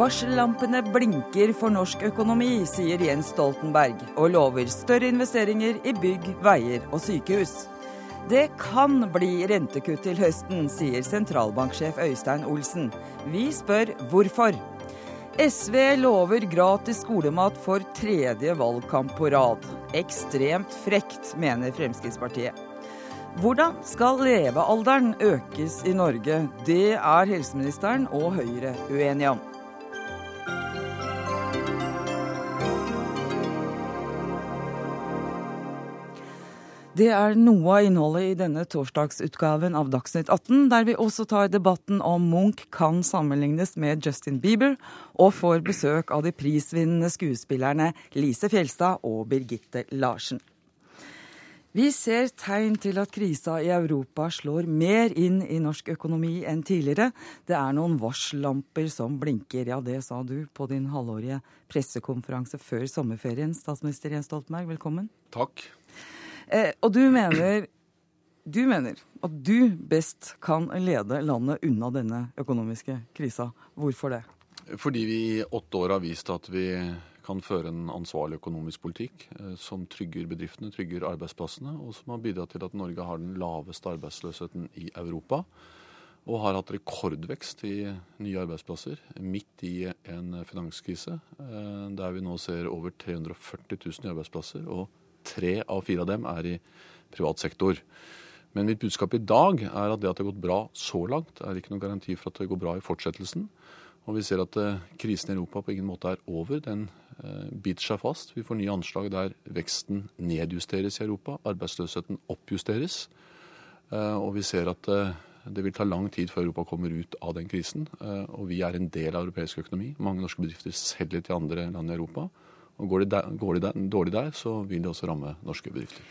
Varsellampene blinker for norsk økonomi, sier Jens Stoltenberg, og lover større investeringer i bygg, veier og sykehus. Det kan bli rentekutt til høsten, sier sentralbanksjef Øystein Olsen. Vi spør hvorfor. SV lover gratis skolemat for tredje valgkamp på rad. Ekstremt frekt, mener Fremskrittspartiet. Hvordan skal levealderen økes i Norge? Det er helseministeren og Høyre uenige om. Det er noe av innholdet i denne torsdagsutgaven av Dagsnytt 18, der vi også tar debatten om Munch kan sammenlignes med Justin Bieber, og får besøk av de prisvinnende skuespillerne Lise Fjelstad og Birgitte Larsen. Vi ser tegn til at krisa i Europa slår mer inn i norsk økonomi enn tidligere. Det er noen varsellamper som blinker. Ja, det sa du på din halvårige pressekonferanse før sommerferien, statsminister Jens Stoltenberg. Velkommen. Takk. Eh, og du mener, du mener at du best kan lede landet unna denne økonomiske krisa. Hvorfor det? Fordi vi i åtte år har vist at vi kan føre en ansvarlig økonomisk politikk eh, som trygger bedriftene, trygger arbeidsplassene, og som har bidratt til at Norge har den laveste arbeidsløsheten i Europa. Og har hatt rekordvekst i nye arbeidsplasser midt i en finanskrise, eh, der vi nå ser over 340 000 nye arbeidsplasser. og Tre av fire av dem er i privat sektor. Men mitt budskap i dag er at det at det har gått bra så langt, er ikke noen garanti for at det går bra i fortsettelsen. Og vi ser at eh, krisen i Europa på ingen måte er over. Den eh, biter seg fast. Vi får nye anslag der veksten nedjusteres i Europa. Arbeidsløsheten oppjusteres. Eh, og vi ser at det vil ta lang tid før Europa kommer ut av den krisen. Og vi er en del av europeisk økonomi. Mange norske bedrifter selger til andre land i Europa. Og går det, der, går det der, dårlig der, så vil det også ramme norske bedrifter.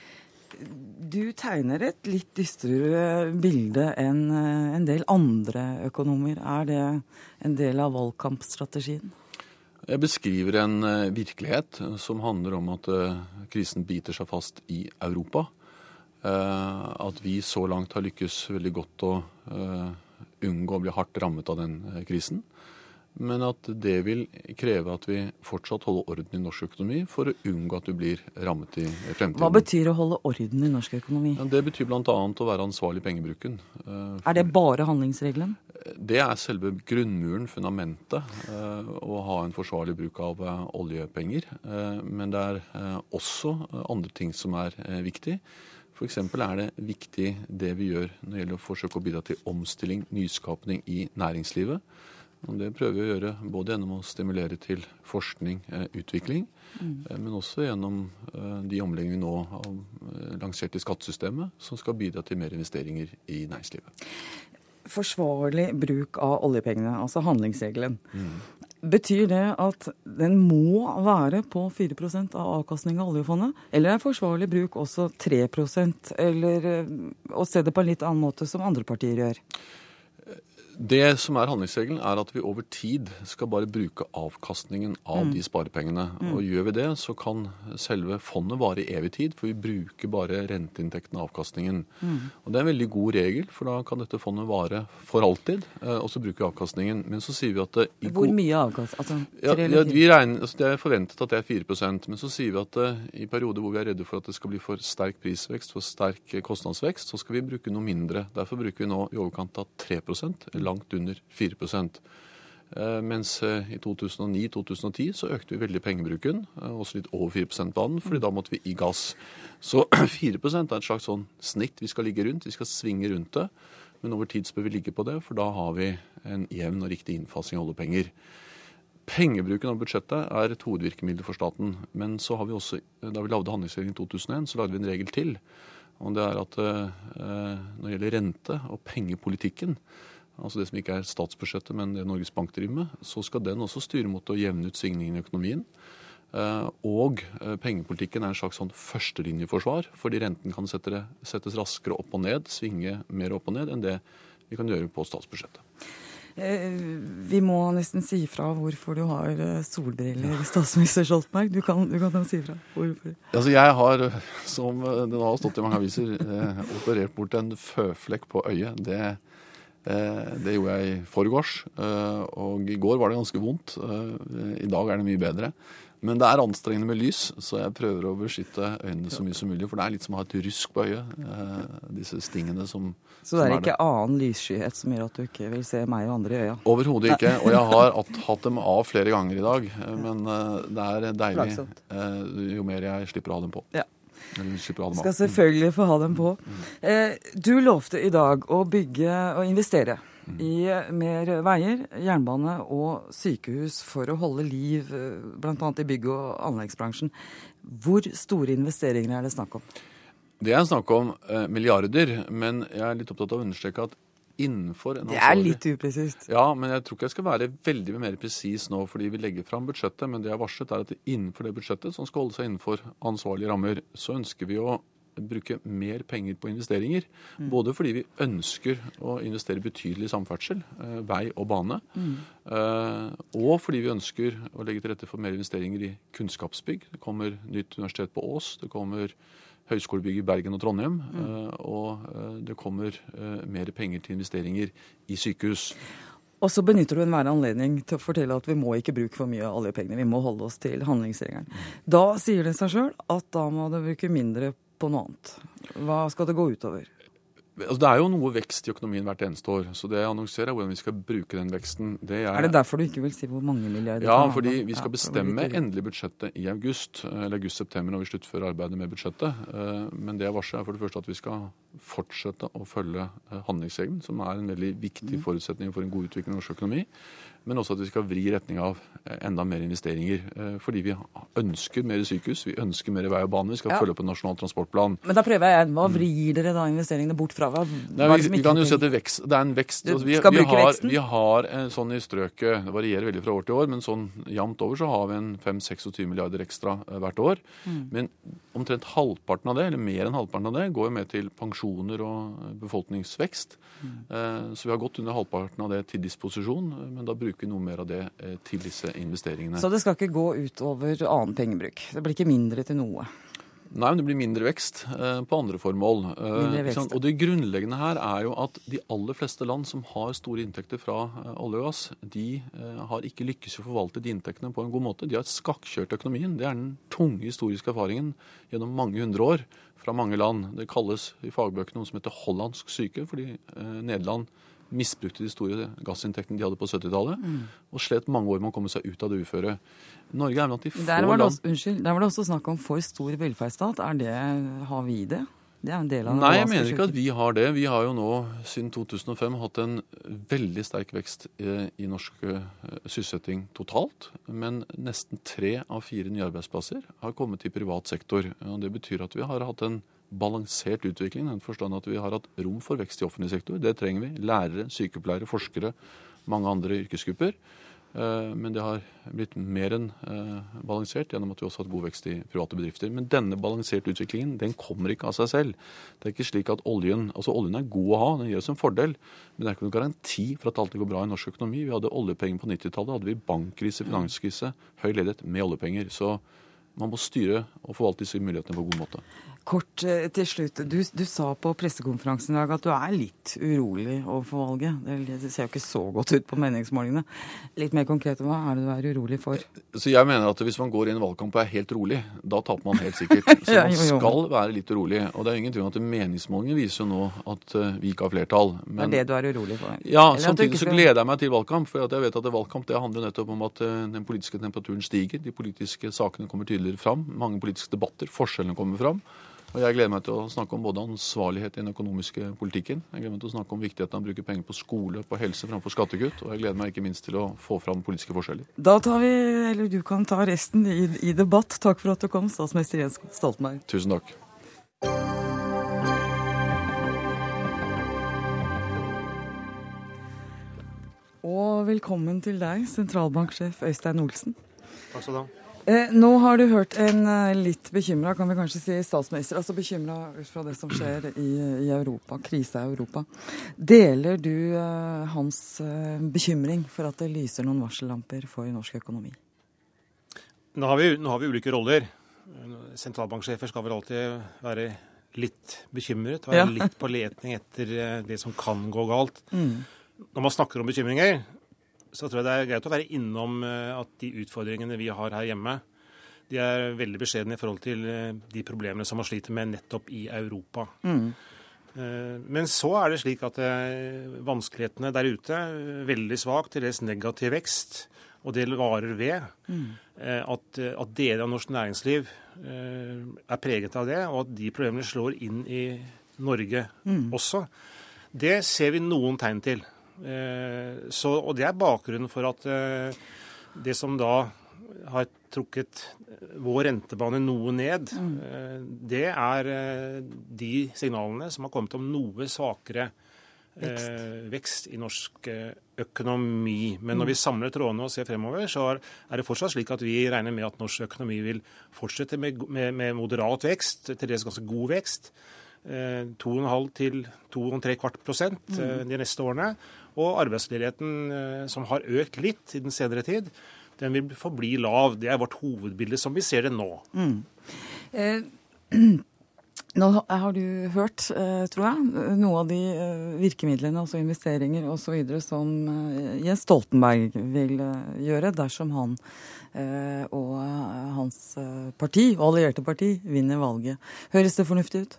Du tegner et litt dystrere bilde enn eh, en del andre økonomer. Er det en del av valgkampstrategien? Jeg beskriver en eh, virkelighet som handler om at eh, krisen biter seg fast i Europa. At vi så langt har lykkes veldig godt å unngå å bli hardt rammet av den krisen men at det vil kreve at vi fortsatt holder orden i norsk økonomi for å unngå at du blir rammet i fremtiden. Hva betyr å holde orden i norsk økonomi? Ja, det betyr bl.a. å være ansvarlig i pengebruken. Eh, er det bare handlingsregelen? Det er selve grunnmuren, fundamentet, eh, å ha en forsvarlig bruk av eh, oljepenger. Men det er også andre ting som er viktig. F.eks. er det viktig det vi gjør når det gjelder å forsøke å bidra til omstilling, nyskapning i næringslivet. Og Det prøver vi å gjøre både gjennom å stimulere til forskning, eh, utvikling, mm. Men også gjennom eh, de omleggingene vi nå har lansert i skattesystemet, som skal bidra til mer investeringer i næringslivet. Forsvarlig bruk av oljepengene, altså handlingsregelen. Mm. Betyr det at den må være på 4 av avkastningen av oljefondet? Eller er forsvarlig bruk også 3% eller å se det på en litt annen måte, som andre partier gjør? Det som er handlingsregelen, er at vi over tid skal bare bruke avkastningen av mm. de sparepengene. Mm. Og gjør vi det, så kan selve fondet vare i evig tid, for vi bruker bare renteinntekten av avkastningen. Mm. Og Det er en veldig god regel, for da kan dette fondet vare for alltid, eh, og så bruker vi avkastningen. Men så sier vi at i Hvor mye avkastning? Altså, ja, ja, vi regner, altså Det er forventet at det er 4% men så sier vi at uh, i perioder hvor vi er redde for at det skal bli for sterk prisvekst, for sterk kostnadsvekst, så skal vi bruke noe mindre. Derfor bruker vi nå i overkant av 3 eller langt under 4 eh, mens eh, i 2009-2010 så økte vi veldig pengebruken, eh, også litt over 4 %-banen, fordi da måtte vi i gass. Så 4% er et slags sånn snitt vi skal ligge rundt. Vi skal svinge rundt det. Men over tid så bør vi ligge på det, for da har vi en jevn og riktig innfasing av oljepenger. Pengebruken av budsjettet er et hovedvirkemiddel for staten. Men så har vi også, da vi lagde handlingsregelen i 2001, så lagde vi en regel til. Og det er at når det gjelder rente og pengepolitikken, altså det som ikke er statsbudsjettet, men det Norges Bank driver med, så skal den også styre mot å jevne ut svingningene i økonomien. Eh, og eh, pengepolitikken er en slags sånn førstelinjeforsvar, fordi renten kan settes raskere opp og ned, svinge mer opp og ned, enn det vi kan gjøre på statsbudsjettet. Eh, vi må nesten si fra hvorfor du har solbriller, statsminister Stoltenberg. Du kan, du kan si fra hvorfor. Altså jeg har, som det har stått i mange aviser, operert bort en føflekk på øyet. Det Det gjorde jeg i forgårs, og i går var det ganske vondt. I dag er det mye bedre. Men det er anstrengende med lys, så jeg prøver å beskytte øynene så mye som mulig. For det er litt som å ha et rusk på øyet, disse stingene som Så det er ikke det. annen lysskyhet som gjør at du ikke vil se meg og andre i øya? Overhodet ikke. Og jeg har hatt dem av flere ganger i dag. Men det er deilig jo mer jeg slipper å ha dem på. Ja. Skal selvfølgelig få ha dem på. Eh, du lovte i dag å bygge og investere i mer veier, jernbane og sykehus for å holde liv eh, bl.a. i bygg- og anleggsbransjen. Hvor store investeringer er det snakk om? Det er snakk om eh, milliarder, men jeg er litt opptatt av å understreke at innenfor en ansvarlig Det er litt upresist. Ja, men jeg tror ikke jeg skal være veldig mer presis nå fordi vi legger fram budsjettet. Men det jeg har varslet, er at innenfor det budsjettet, som skal holde seg innenfor ansvarlige rammer, så ønsker vi å bruke mer penger på investeringer. Mm. Både fordi vi ønsker å investere betydelig i samferdsel, eh, vei og bane. Mm. Eh, og fordi vi ønsker å legge til rette for mer investeringer i kunnskapsbygg. Det kommer nytt universitet på Ås. Det kommer høyskolebygg i Bergen og Trondheim. Mm. Eh, og eh, det kommer eh, mer penger til investeringer i sykehus. Og så benytter du enhver anledning til å fortelle at vi må ikke bruke for mye av oljepengene. Vi må holde oss til handlingsregelen. Da sier det seg sjøl at da må du bruke mindre på noe annet. Hva skal det gå utover? Altså, det er jo noe vekst i økonomien hvert eneste år. Så det jeg annonserer, er hvordan vi skal bruke den veksten. Det er, er, det derfor du ikke vil si hvor mange milliarder? Ja, fordi vi skal bestemme endelig budsjettet i august, eller august-september når vi sluttfører arbeidet med budsjettet. Eh, men det jeg varsler, er for det første at vi skal fortsette å følge eh, handlingsregelen, som er en veldig viktig mm. forutsetning for en god utvikling i norsk økonomi men også at vi skal vri retning av eh, enda mer investeringer. Eh, fordi vi ønsker mer sykehus, vi ønsker mer vei og bane. Vi skal ja. følge opp en nasjonal transportplan. Men da prøver jeg. Hva vrir dere da investeringene bort fra? Hva, Nei, vi, vi, kan jo si at det, vekst, det er en vekst. Altså, vi, skal vi bruke har, veksten? Vi har sånn i strøket, det varierer veldig fra år til år, men sånn jevnt over så har vi en 5-26 milliarder ekstra eh, hvert år. Mm. Men omtrent halvparten av det, eller mer enn halvparten av det, går jo med til pensjoner og befolkningsvekst. Mm. Så vi har gått under halvparten av det til disposisjon, men da bruker vi noe mer av det eh, til disse investeringene. Så det skal ikke gå utover annen pengebruk? Det blir ikke mindre til noe? Nei, men det blir mindre vekst eh, på andre formål. Eh, og det grunnleggende her er jo at de aller fleste land som har store inntekter fra olje og gass, de har ikke lykkes i å forvalte de inntektene på en god måte. De har skakkjørt økonomien. Det er den tunge historiske erfaringen gjennom mange hundre år fra mange land. Det kalles i fagbøkene noe som heter hollandsk syke, fordi Nederland misbrukte de store gassinntektene de hadde på 70-tallet, mm. og slet mange år med å komme seg ut av det uføret. Norge er blant de få der var det også, Unnskyld, der var det også snakk om for stor velferdsstat. Er det, Har vi det? Det er en del av Nei, jeg mener ikke at vi har det. Vi har jo nå siden 2005 hatt en veldig sterk vekst i, i norsk uh, sysselsetting totalt. Men nesten tre av fire nye arbeidsplasser har kommet i privat sektor. og Det betyr at vi har hatt en balansert utvikling. I den forstand at vi har hatt rom for vekst i offentlig sektor. Det trenger vi. Lærere, sykepleiere, forskere, mange andre yrkesgrupper. Eh, men det har blitt mer enn eh, balansert gjennom at vi også har hatt god vekst i private bedrifter. Men denne balanserte utviklingen den kommer ikke av seg selv. Det er ikke slik at oljen altså oljen er god å ha, den gir oss en fordel. Men det er ikke noen garanti for at alt går bra i norsk økonomi. Vi hadde oljepenger på 90-tallet, hadde vi bankkrise, finanskrise, høy ledighet med oljepenger. Så man må styre og forvalte disse mulighetene på en god måte. Kort eh, til slutt. Du, du, sa på pressekonferansen i dag at du er litt urolig overfor valget. Det ser jo ikke så godt ut på meningsmålingene. Litt mer konkret, hva er det du er urolig for? Så Jeg mener at hvis man går i en valgkamp og er helt rolig, da taper man helt sikkert. Så man skal være litt urolig. Og det er ingen tvil om at meningsmålingene viser jo nå at eh, vi ikke har flertall. Men, det er det du er urolig for? Ja, Eller samtidig så gleder jeg meg til valgkamp. For jeg vet at valgkamp det handler nettopp om at eh, den politiske temperaturen stiger. De politiske sakene kommer tydeligere fram. Mange politiske debatter. Forskjellene kommer fram. Og Jeg gleder meg til å snakke om både ansvarlighet i den økonomiske politikken. Jeg gleder meg til å snakke om viktigheten av å bruke penger på skole, på helse framfor skattekutt. Og jeg gleder meg ikke minst til å få fram politiske forskjeller. Da tar vi, eller du kan ta resten i, i debatt. Takk for at du kom, statsminister Jens Stoltenberg. Tusen takk. Og velkommen til deg, sentralbanksjef Øystein Olsen. Takk skal du ha. Eh, nå har du hørt en eh, litt bekymra, kan vi kanskje si, statsminister. Altså bekymra ut fra det som skjer i, i, Europa, krisa i Europa. Deler du eh, hans eh, bekymring for at det lyser noen varsellamper for norsk økonomi? Nå har, vi, nå har vi ulike roller. Sentralbanksjefer skal vel alltid være litt bekymret. Være ja. litt på letning etter det som kan gå galt. Mm. når man snakker om bekymringer, så tror jeg det er greit å være innom eh, at de utfordringene vi har her hjemme, de er veldig beskjedne i forhold til eh, de problemene som man sliter med nettopp i Europa. Mm. Men så er det slik at vanskelighetene der ute veldig svak, til dels negativ vekst, og det varer ved. Mm. At, at deler av norsk næringsliv er preget av det, og at de problemene slår inn i Norge mm. også. Det ser vi noen tegn til. Eh, så, og det er bakgrunnen for at eh, det som da har trukket vår rentebane noe ned, mm. Eh, det er de signalene som har kommet om noe svakere vekst, vekst i norsk økonomi. Men når vi mm. samler trådene og ser fremover, så er det fortsatt slik at vi regner med at norsk økonomi vil fortsette med, med, med moderat vekst, til dels ganske god vekst. 2,5 til 2,3 kvart prosent mm. de neste årene. Og arbeidsledigheten, eh, som har økt litt i den senere tid, den vil forbli lav. Det er vårt hovedbilde som vi ser det nå. Mm. Eh, nå har du hørt, eh, tror jeg, noe av de eh, virkemidlene, altså investeringer osv., som Jens Stoltenberg vil gjøre dersom han og hans parti og allierte parti vinner valget. Høres det fornuftig ut?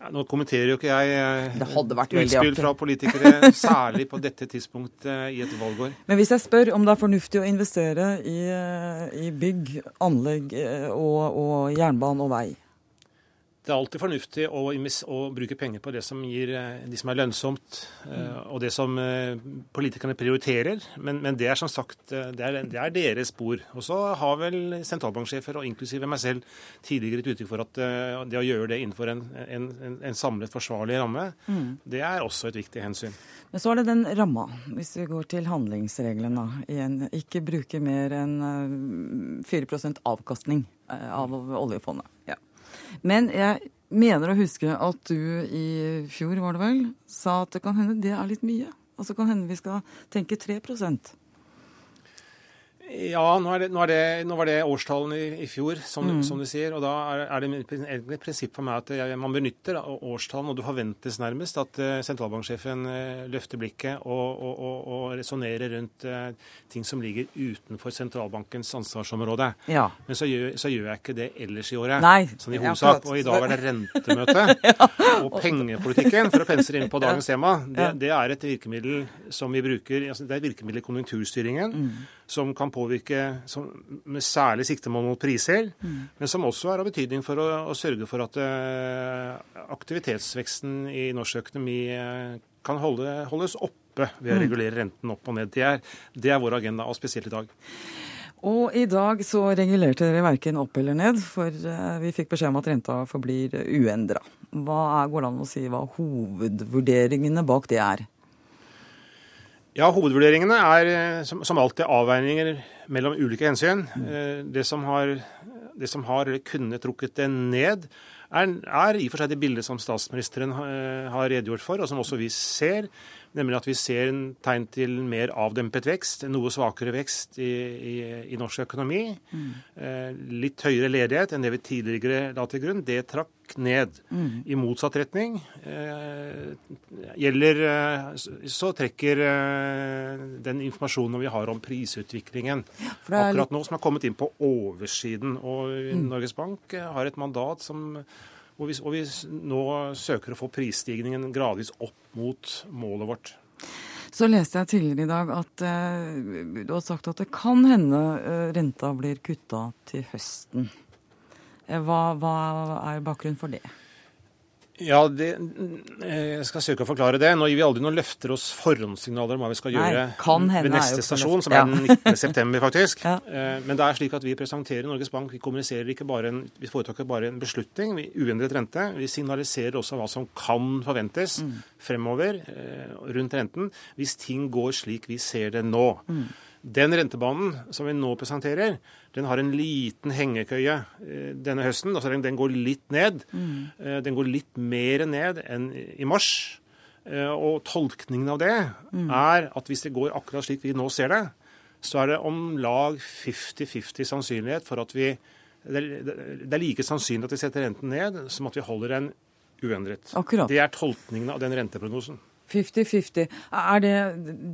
Ja, nå kommenterer jo ikke jeg eh, utspill fra politikere, særlig på dette tidspunktet i et valgår. Men hvis jeg spør om det er fornuftig å investere i, eh, i bygg, anlegg eh, og, og jernbane og vei? Det er alltid fornuftig å, å, bruke penger på det som gir eh, de som er lønnsomt, mm. og det som eh, politikerne prioriterer. Men, men, det er som sagt det er, det er deres spor. Og så har vel sentralbanksjefer, og inklusive meg selv, tidligere et uttrykk for at det å gjøre det innenfor en, en, en samlet, forsvarlig ramme, mm. det er også et viktig hensyn. Men så er det den ramma, hvis vi går til handlingsreglene igjen. Ikke bruke mer enn 4% avkastning av oljefondet. Men jeg mener å huske at du i fjor, var det vel, sa at det kan hende det er litt mye. Altså kan hende vi skal tenke 3 ja, nå, det, nå, det, nå, var det årstallene i, i fjor, som, mm. som, du sier. Og da er, er det et prinsipp for meg at jeg, man benytter årstallene, og det forventes nærmest at uh, sentralbanksjefen uh, løfter blikket og, og, og, og resonnerer rundt uh, ting som ligger utenfor sentralbankens ansvarsområde. Ja. Men så gjør, så gjør, jeg ikke det ellers i året. Nei, sånn i hovedsak. Og i dag er det rentemøte. ja. Og pengepolitikken, for å pense inn på dagens tema, det, det, er et virkemiddel som vi bruker altså Det er et virkemiddel i konjunkturstyringen. Mm som kan påvirke som, med særlig siktemål mot priser, mm. men som også er av betydning for å, å sørge for at uh, aktivitetsveksten i norsk økonomi uh, kan holde, holdes oppe ved å mm. regulere renten opp og ned. Det er, det er vår agenda, og spesielt i dag. Og i dag så regulerte dere verken opp eller ned, for uh, vi fikk beskjed om at renta forblir uendra. Hva er, går det an å si hva hovedvurderingene bak det er? Ja, Hovedvurderingene er eh, som, som alltid avveininger mellom ulike hensyn. Mm. Det som har, det som har kunne trukket det ned, er, er, i og for seg det bildet som statsministeren eh, har redegjort for, og som også vi ser. Nemlig at vi ser en tegn til mer avdempet vekst, noe svakere vekst i, i, i norsk økonomi. Mm. Eh, litt høyere ledighet enn det vi tidligere la til grunn. Det trakk ned. Mm. I motsatt retning eh, gjelder eh, Så trekker eh, den informasjonen vi har om prisutviklingen ja, akkurat nå, som har kommet inn på oversiden. Og mm. Norges Bank har et mandat som hvor vi, og vi nå søker å få prisstigningen gradvis opp mot målet vårt. Så leste jeg tidligere i dag at eh, du har sagt at det kan hende eh, renta blir kutta til høsten. Hva, hva er bakgrunnen for det? Ja, det, eh, jeg skal søke å forklare det. Nå gir vi aldri noen løfter og forhåndssignaler om hva vi skal Nei, gjøre ved neste stasjon, som er den 19. september, faktisk. Ja. Eh, men det er slik at vi presenterer Norges Bank. Vi kommuniserer ikke bare en, vi foretar bare en beslutning, vi uendret rente. Vi signaliserer også hva som kan forventes mm. fremover eh, rundt renten, hvis ting går slik vi ser det nå. Mm. Den rentebanen som vi nå presenterer, den har en liten hengekøye eh, denne høsten. altså Den går litt ned. Mm. Eh, den går litt mer ned enn i mars. Eh, og tolkningen av det mm. er at hvis det går akkurat slik vi nå ser det, så er det om lag 50-50 sannsynlighet for at vi Det er like sannsynlig at vi setter renten ned som at vi holder den uendret. Akkurat. Det er tolkningen av den renteprognosen. 50-50. Er det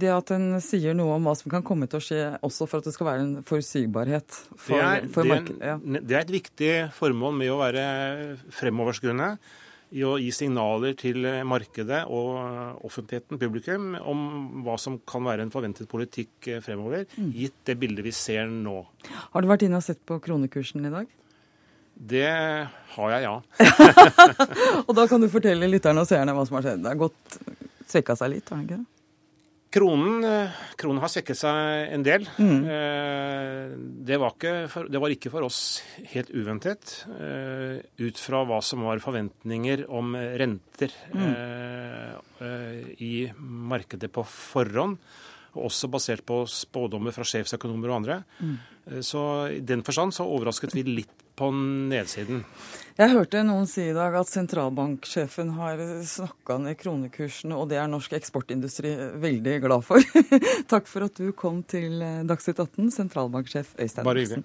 det at en sier noe om hva som kan komme til å skje, også for at det skal være en forutsigbarhet for, det, er, for det, markedet? Ja. det er et viktig formål med å være fremoverskuende. I å gi signaler til markedet og offentligheten, publikum, om hva som kan være en forventet politikk fremover, Mm. gitt det bildet vi ser nå. Har du vært inne og sett på kronekursen i dag? Det har jeg, ja. Og da kan du fortelle lytterne og seerne hva som har skjedd. Det har gått svekka seg litt, har den ikke det? Kronen, eh, kronen har svekket seg en del. Mm. Det, var ikke for, det var ikke for oss helt uventet, eh, ut fra hva som var forventninger om renter eh, i markedet på forhånd. Og også basert på spådommer fra sjefsøkonomer og andre. Mm. Så i den forstand så overrasket vi litt på nedsiden. Jeg hørte noen si i dag at sentralbanksjefen har snakka ned kronekursene, og det er norsk eksportindustri veldig glad for. Takk for at du kom til Dagsnytt 18, sentralbanksjef Øystein Bare hyggelig.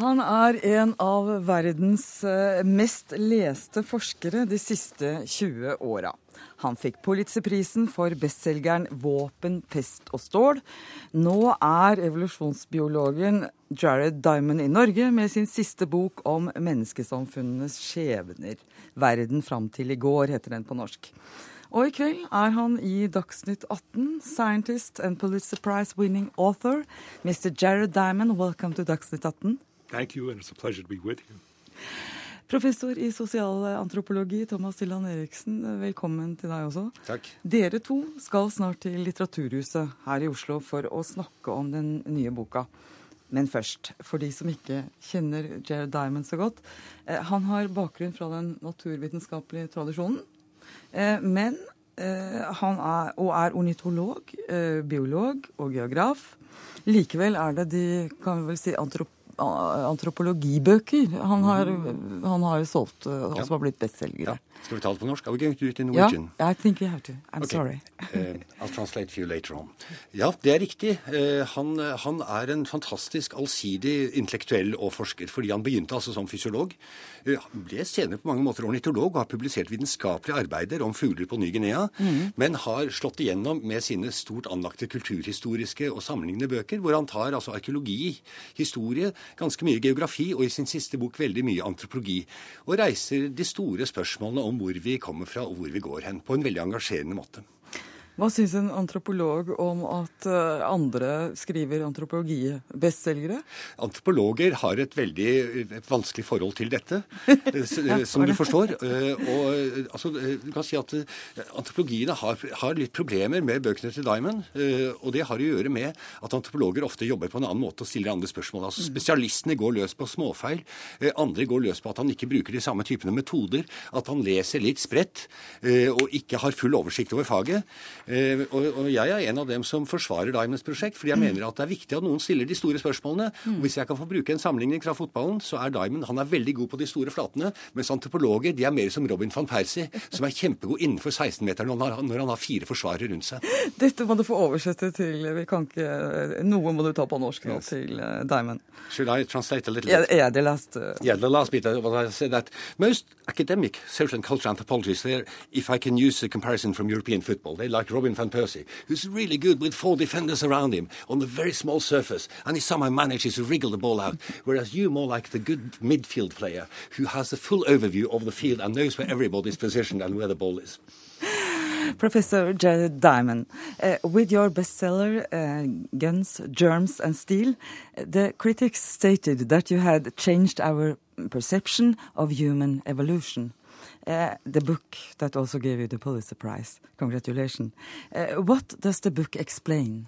Han er en av verdens eh, mest leste forskere de siste 20 åra. Han fikk Pulitzerprisen for bestselgeren 'Våpen, pest og stål'. Nå er evolusjonsbiologen Jared Diamond i Norge med sin siste bok om menneskesamfunnenes skjebner. 'Verden fram til i går', heter den på norsk. Og i kveld er han i Dagsnytt 18, scientist and Pulitzer Prize winning author. Mr. Jared Diamond, welcome to Dagsnytt 18. Thank you, and it's a pleasure to be with you. Professor i sosialantropologi Thomas Tilland Eriksen, velkommen til deg også. Takk. Dere to skal snart til Litteraturhuset her i Oslo for å snakke om den nye boka. Men først, for de som ikke kjenner Jared Diamond så godt. Eh, han har bakgrunn fra den naturvitenskapelige tradisjonen. Eh, men eh, han er, og er ornitolog, biolog og geograf. Likevel er det de kan vi vel si, antrop a- antropologibøker han har, han har solgt, eh, og Ja. som har blitt bestselgere. Ja. Skal vi ta det på norsk? Are we going to do it in Ja, Norwegian? I think we have to. I'm okay. sorry. uh, I'll translate for you later on. Ja, det er riktig. Uh, han, han er en fantastisk allsidig intellektuell og forsker, fordi han begynte altså som fysiolog. Uh, ble senere på mange måter ornitolog og har publisert vitenskapelige arbeider om fugler på Ny-Guinea, men har slått igjennom med sine stort anlagte kulturhistoriske og sammenlignende bøker, hvor han tar altså arkeologi, historie, ganske mye geografi og i sin siste bok veldig mye antropologi, og reiser de store spørsmålene om hvor vi kommer fra og hvor vi går hen, på en veldig engasjerende måte. Hva syns en antropolog om at eh, andre skriver antropologi-bestselgere? Antropologer har et veldig eh, vanskelig forhold til dette, eh, som du forstår. Og altså, du kan si at antropologiene har, har litt problemer med bøkene til Diamond. Og det har å gjøre med at antropologer ofte jobber på en annen måte og stiller andre spørsmål. Altså Spesialistene går løs på småfeil. Andre går løs på at han ikke bruker de samme typene metoder. At han leser litt spredt og ikke har full oversikt over faget. Eh, Og jeg er en av dem som forsvarer Diamonds prosjekt, fordi jeg mener at det er viktig at noen stiller de store spørsmålene. Og hvis jeg kan få bruke en sammenligning fra fotballen, så er Diamond han er veldig god på de store flatene, mens antropologer de er mer som Robin van Persie, som er kjempegod innenfor 16-meteren når, når han har fire forsvarere rundt seg. Dette må du få oversette til vi kan ikke, Noe må du ta på norsk nå til eh, Diamond. Should I translate a little bit? bit? yeah, the last uh... Yeah, the last bit uh, I said that most academic social and cultural anthropologists, if I can use a comparison from European football, they like Robin van Persie, who's really good with four defenders around him on the very small surface, and he somehow manages to wriggle the ball out. Whereas you more like the good midfield player who has a full overview of the field and knows where everybody's positioned and where the ball is. Professor Jared Diamond, uh, with your bestseller uh, Guns, Germs and Steel, the critics stated that you had changed our perception of human evolution. Uh, the book that also gave you the Pulitzer Prize. Congratulations. Uh, what does the book explain?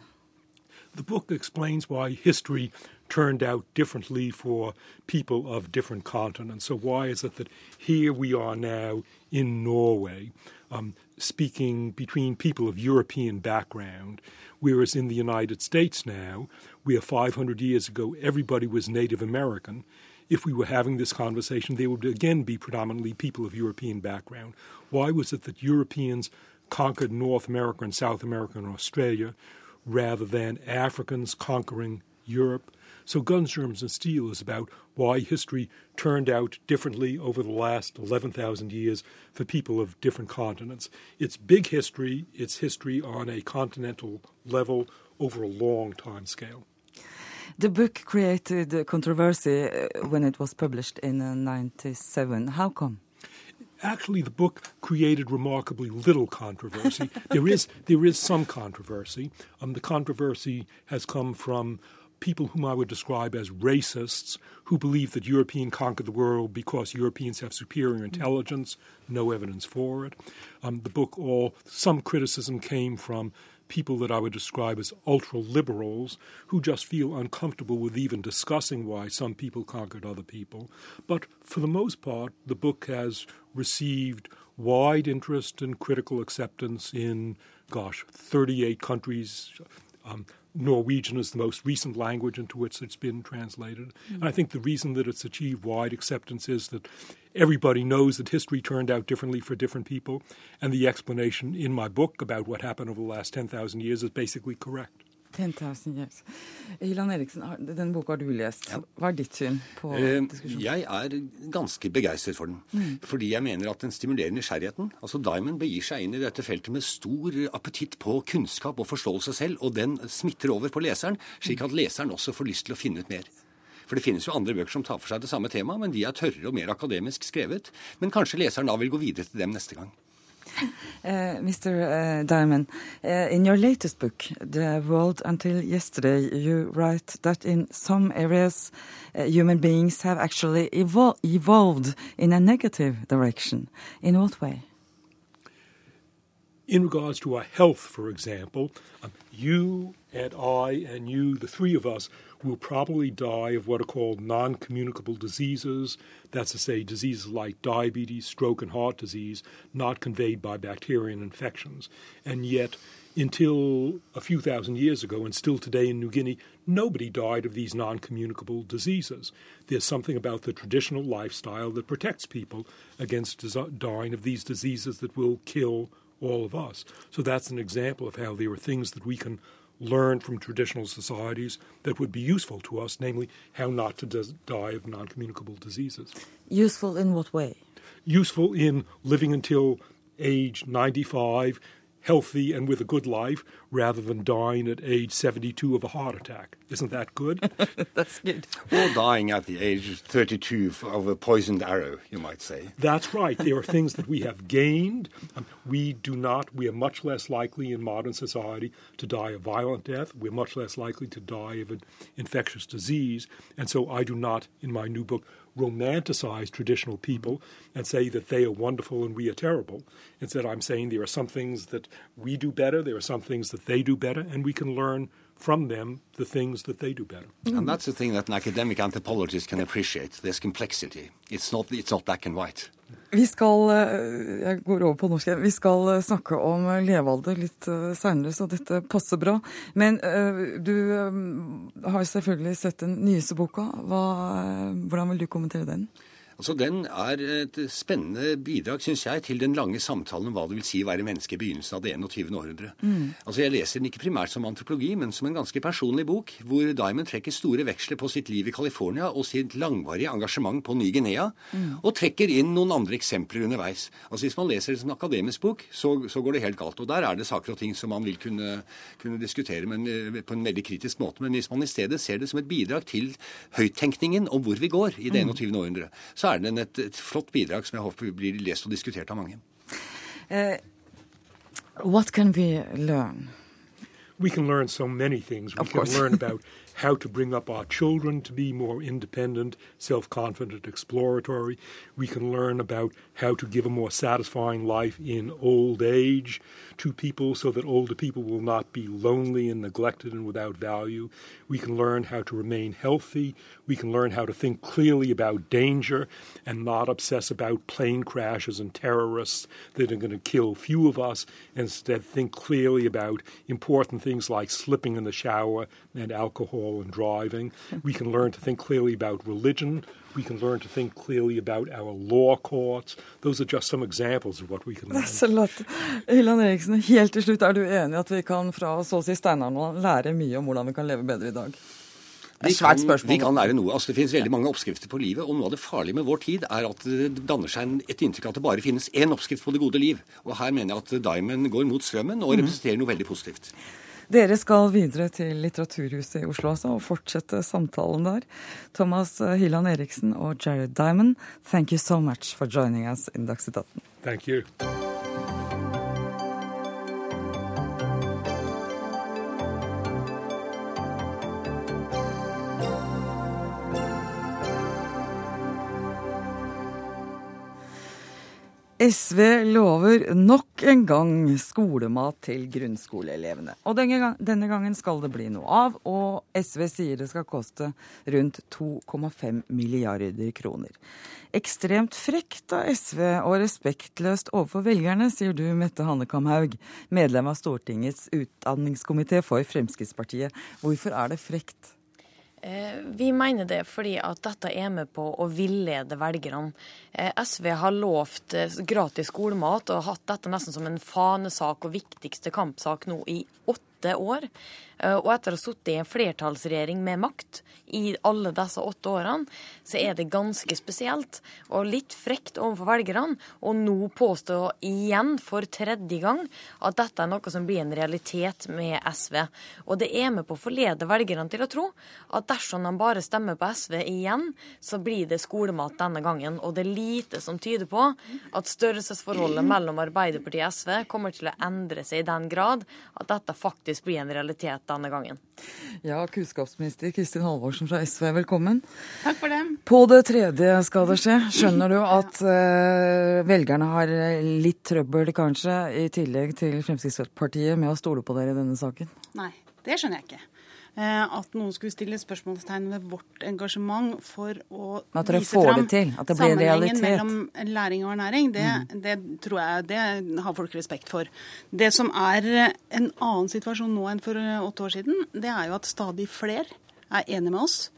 The book explains why history turned out differently for people of different continents. So, why is it that here we are now in Norway um, speaking between people of European background, whereas in the United States now, where 500 years ago everybody was Native American, if we were having this conversation, they would again be predominantly people of European background. Why was it that Europeans conquered North America and South America and Australia rather than Africans conquering Europe? So Guns, Germs, and Steel is about why history turned out differently over the last 11,000 years for people of different continents. It's big history. It's history on a continental level over a long time scale. The book created controversy uh, when it was published in uh, 97. How come? Actually, the book created remarkably little controversy. there is there is some controversy. Um, the controversy has come from people whom I would describe as racists who believe that European conquered the world because Europeans have superior intelligence. No evidence for it. Um, the book all some criticism came from people that I would describe as ultra liberals who just feel uncomfortable with even discussing why some people conquered other people. But for the most part, the book has received wide interest and critical acceptance in, gosh, 38 countries. Um, Norwegian is the most recent language into which it's been translated. Mm-hmm. And I think the reason that it's achieved wide acceptance is that everybody knows that history turned out differently for different people. And the explanation in my book about what happened over the last 10,000 years is basically correct. 10,000 years. Ilan Eriksen, den boka har du lest. Hva er ditt syn på eh, diskusjonen? Jeg er ganske begeistret for den. Mm. Fordi jeg mener at den stimulerer nysgjerrigheten. Altså Diamond begir seg inn i dette feltet med stor appetitt på kunnskap og forståelse selv, og den smitter over på leseren, slik at leseren også får lyst til å finne ut mer. For det finnes jo andre bøker som tar for seg det samme temaet, men de er tørre og mer akademisk skrevet. Men kanskje leseren da vil gå videre til dem neste gang. Uh, Mr. Uh, Diamond, uh, in your latest book, The World Until Yesterday, you write that in some areas human beings have actually evol evolved in a negative direction. In what way? In regards to our health, for example, um, you and I and you, the three of us, will probably die of what are called non communicable diseases. That's to say, diseases like diabetes, stroke, and heart disease, not conveyed by bacterial infections. And yet, until a few thousand years ago, and still today in New Guinea, nobody died of these non communicable diseases. There's something about the traditional lifestyle that protects people against dying of these diseases that will kill all of us. So that's an example of how there are things that we can learn from traditional societies that would be useful to us, namely how not to die of non communicable diseases. Useful in what way? Useful in living until age 95 healthy and with a good life rather than dying at age 72 of a heart attack. Isn't that good? That's good. Or dying at the age of 32 of a poisoned arrow, you might say. That's right. There are things that we have gained. Um, we do not, we are much less likely in modern society to die a violent death. We're much less likely to die of an infectious disease. And so I do not, in my new book, romanticize traditional people and say that they are wonderful and we are terrible. Instead, I'm saying there are some things that we do better, there are some things that they do better, and we can learn from them the things that they do better. And that's the thing that an academic anthropologist can appreciate. There's complexity. It's not, it's not black and white. Vi skal eh, jeg går over på norsk, vi skal eh, snakke om levealder litt eh, seinere, så dette passer bra. Men du har selvfølgelig sett den nyeste boka. Hva, hvordan vil du kommentere den? Altså, Den er et spennende bidrag, syns jeg, til den lange samtalen om hva det vil si å være menneske i begynnelsen av det 21. århundre. Mm. Altså, Jeg leser den ikke primært som antropologi, men som en ganske personlig bok, hvor Diamond trekker store veksler på sitt liv i California og sitt langvarige engasjement på Ny-Guinea, mm. og trekker inn noen andre eksempler underveis. Altså, Hvis man leser det som en akademisk bok, så, så, går det helt galt. Og der er det saker og ting som man vil kunne, kunne diskutere men, eh, på en veldig kritisk måte. Men hvis man i stedet ser det som et bidrag til høyttenkningen om hvor vi går i det 21. Mm. århundre, så så er den et, et flott bidrag som jeg håper blir lest og diskutert av mange. Uh, what can we learn? We can learn so many things. We of can course. learn about how to bring up our children to be more independent, self confident, exploratory. We can learn about how to give a more satisfying life in old age to people so that older people will not be lonely and neglected and without value. We can learn how to remain healthy. We can learn how to think clearly about danger and not obsess about plane crashes and terrorists that are going to kill few of us. Instead, think clearly about important things like slipping in the shower and alcohol alcohol and driving. We can learn to think clearly about religion. We can learn to think clearly about our law courts. Those are just some examples of what we can learn. Det er så lett. Hylland Eriksen, helt til slutt, er du enig at vi kan fra så å si steinalderen lære mye om hvordan vi kan leve bedre i dag? Det er svært spørsmål. Vi kan lære noe. Altså, det finnes veldig mange oppskrifter på livet, og noe av det farlige med vår tid er at det danner seg et inntrykk av at det bare finnes én oppskrift på det gode liv. Og her mener jeg at Diamond går mot strømmen og representerer noe veldig positivt. Dere skal videre til Litteraturhuset i Oslo også, og fortsette samtalen der. Thomas Hyland Eriksen og Jared Diamond, thank you so much for joining us in Dagsnytt 18. Thank you. SV lover nok en gang skolemat til grunnskoleelevene. Og denne, gang, denne, gangen skal det bli noe av, og SV sier det skal koste rundt 2,5 milliarder kroner. Ekstremt frekt av SV og respektløst overfor velgerne, sier du, Mette Hanekamhaug, medlem av Stortingets utdanningskomité for Fremskrittspartiet. Hvorfor er det frekt? Eh, vi mener det fordi at dette er med på å villede velgerne. Eh, SV har lovt eh, gratis skolemat og hatt dette nesten som en fanesak og viktigste kampsak nå i åtte år. Og etter å ha sittet i en flertallsregjering med makt i alle disse åtte årene, så er det ganske spesielt og litt frekt overfor velgerne å nå påstå igjen for tredje gang at dette er noe som blir en realitet med SV. Og det er med på å forlede velgerne til å tro at dersom de bare stemmer på SV igjen, så blir det skolemat denne gangen. Og det er lite som tyder på at størrelsesforholdet mellom Arbeiderpartiet og SV kommer til å endre seg i den grad at dette faktisk blir en realitet denne gangen. Ja, kunnskapsminister Kristin Halvorsen fra SV, velkommen. Takk for det. På det tredje skal det skje. Skjønner du at uh, velgerne har litt trøbbel, kanskje, i tillegg til Fremskrittspartiet, med å stole på dere i denne saken? Nei, det skjønner jeg ikke. Eh, at noen skulle stille spørsmålstegn ved vårt engasjement for å vise fram sammenhengen mellom læring og ernæring, det, mm. det, tror jeg det har folk respekt for. Det som er en annen situasjon nå enn for åtte år siden, det er jo at stadig flere er enige med oss Eh,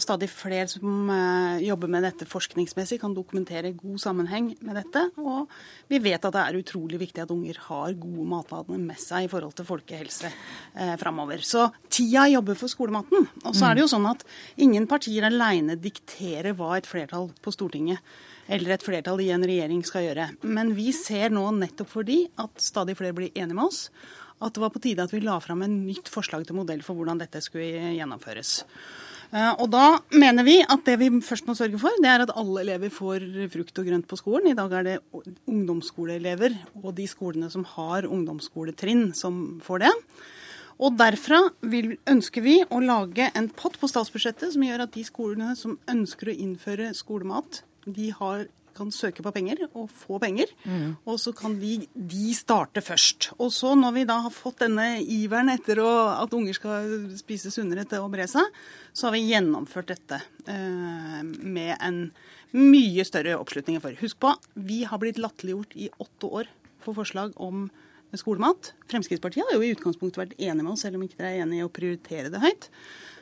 stadig flere som eh, jobber med dette forskningsmessig, kan dokumentere god sammenheng med dette. Og vi vet at det er utrolig viktig at unger har gode matvaner med seg i forhold til folkehelse eh, framover. Så tida jobber for skolematen. Og så er det jo sånn at ingen partier aleine dikterer hva et flertall på Stortinget eller et flertall i en regjering skal gjøre. Men vi ser nå nettopp fordi at stadig flere blir enige med oss, at det var på tide at vi la fram en nytt forslag til modell for hvordan dette skulle gjennomføres. Eh, og da mener vi at det vi først må sørge for, det er at alle elever får frukt og grønt på skolen. I dag er det ungdomsskoleelever og de skolene som har ungdomsskoletrinn, som får det. Og derfra vil, ønsker vi å lage en pott på statsbudsjettet som gjør at de skolene som ønsker å innføre skolemat, de har kan søke på penger og få penger. Mm. Og så kan de, de, starte først. Og så når vi da har fått denne iveren etter å, at unger skal spise sunnere til å bre seg, så har vi gjennomført dette eh, med en mye større oppslutning enn før. Husk på, vi har blitt latterliggjort i åtte år for forslag om skolemat. Fremskrittspartiet har jo i utgangspunktet vært enig med oss, selv om ikke dere er enig i å prioritere det høyt.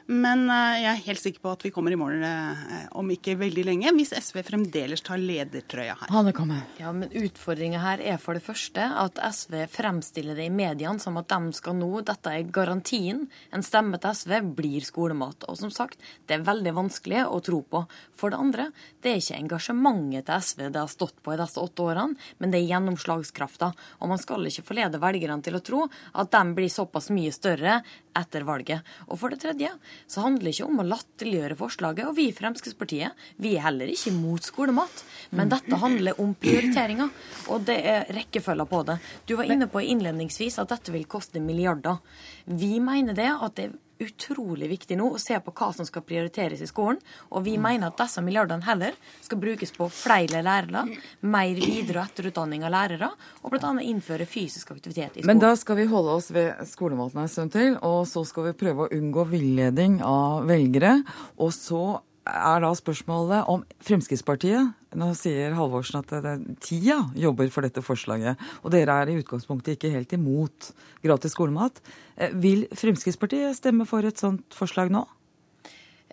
Men eh, jeg er helt sikker på at vi kommer i mål eh, om ikke veldig lenge, hvis SV fremdeles tar ledertrøya her. Hanne kommer. Ja, men Utfordringa her er for det første at SV fremstiller det i mediene som at de skal nå, dette er garantien, en stemme til SV blir skolemat. Og som sagt, det er veldig vanskelig å tro på. For det andre, det er ikke engasjementet til SV det har stått på i disse åtte årene, men det er gjennomslagskrafta. Og man skal ikke forlede velgerne til å tro at de blir såpass mye større etter valget. Og for det tredje, så handler det ikke om å latterliggjøre forslaget. Og vi i Fremskrittspartiet vi er heller ikke mot skolemat. Men dette handler om prioriteringer, og det er rekkefølger på det. Du var inne på innledningsvis at dette vil koste milliarder. Vi mener det at det utrolig viktig nå å se på hva som skal prioriteres i skolen. Og vi mener at disse milliardene heller skal brukes på flere lærere, mer videre- og etterutdanning av lærere, og bl.a. innføre fysisk aktivitet i skolen. Men da skal vi holde oss ved skolematen en stund til, og så skal vi prøve å unngå villeding av velgere. Og så er da spørsmålet om Fremskrittspartiet Nå sier Halvorsen at det, tida jobber for dette forslaget, og dere er i utgangspunktet ikke helt imot gratis skolemat. Eh, vil Fremskrittspartiet stemme for et sånt forslag nå?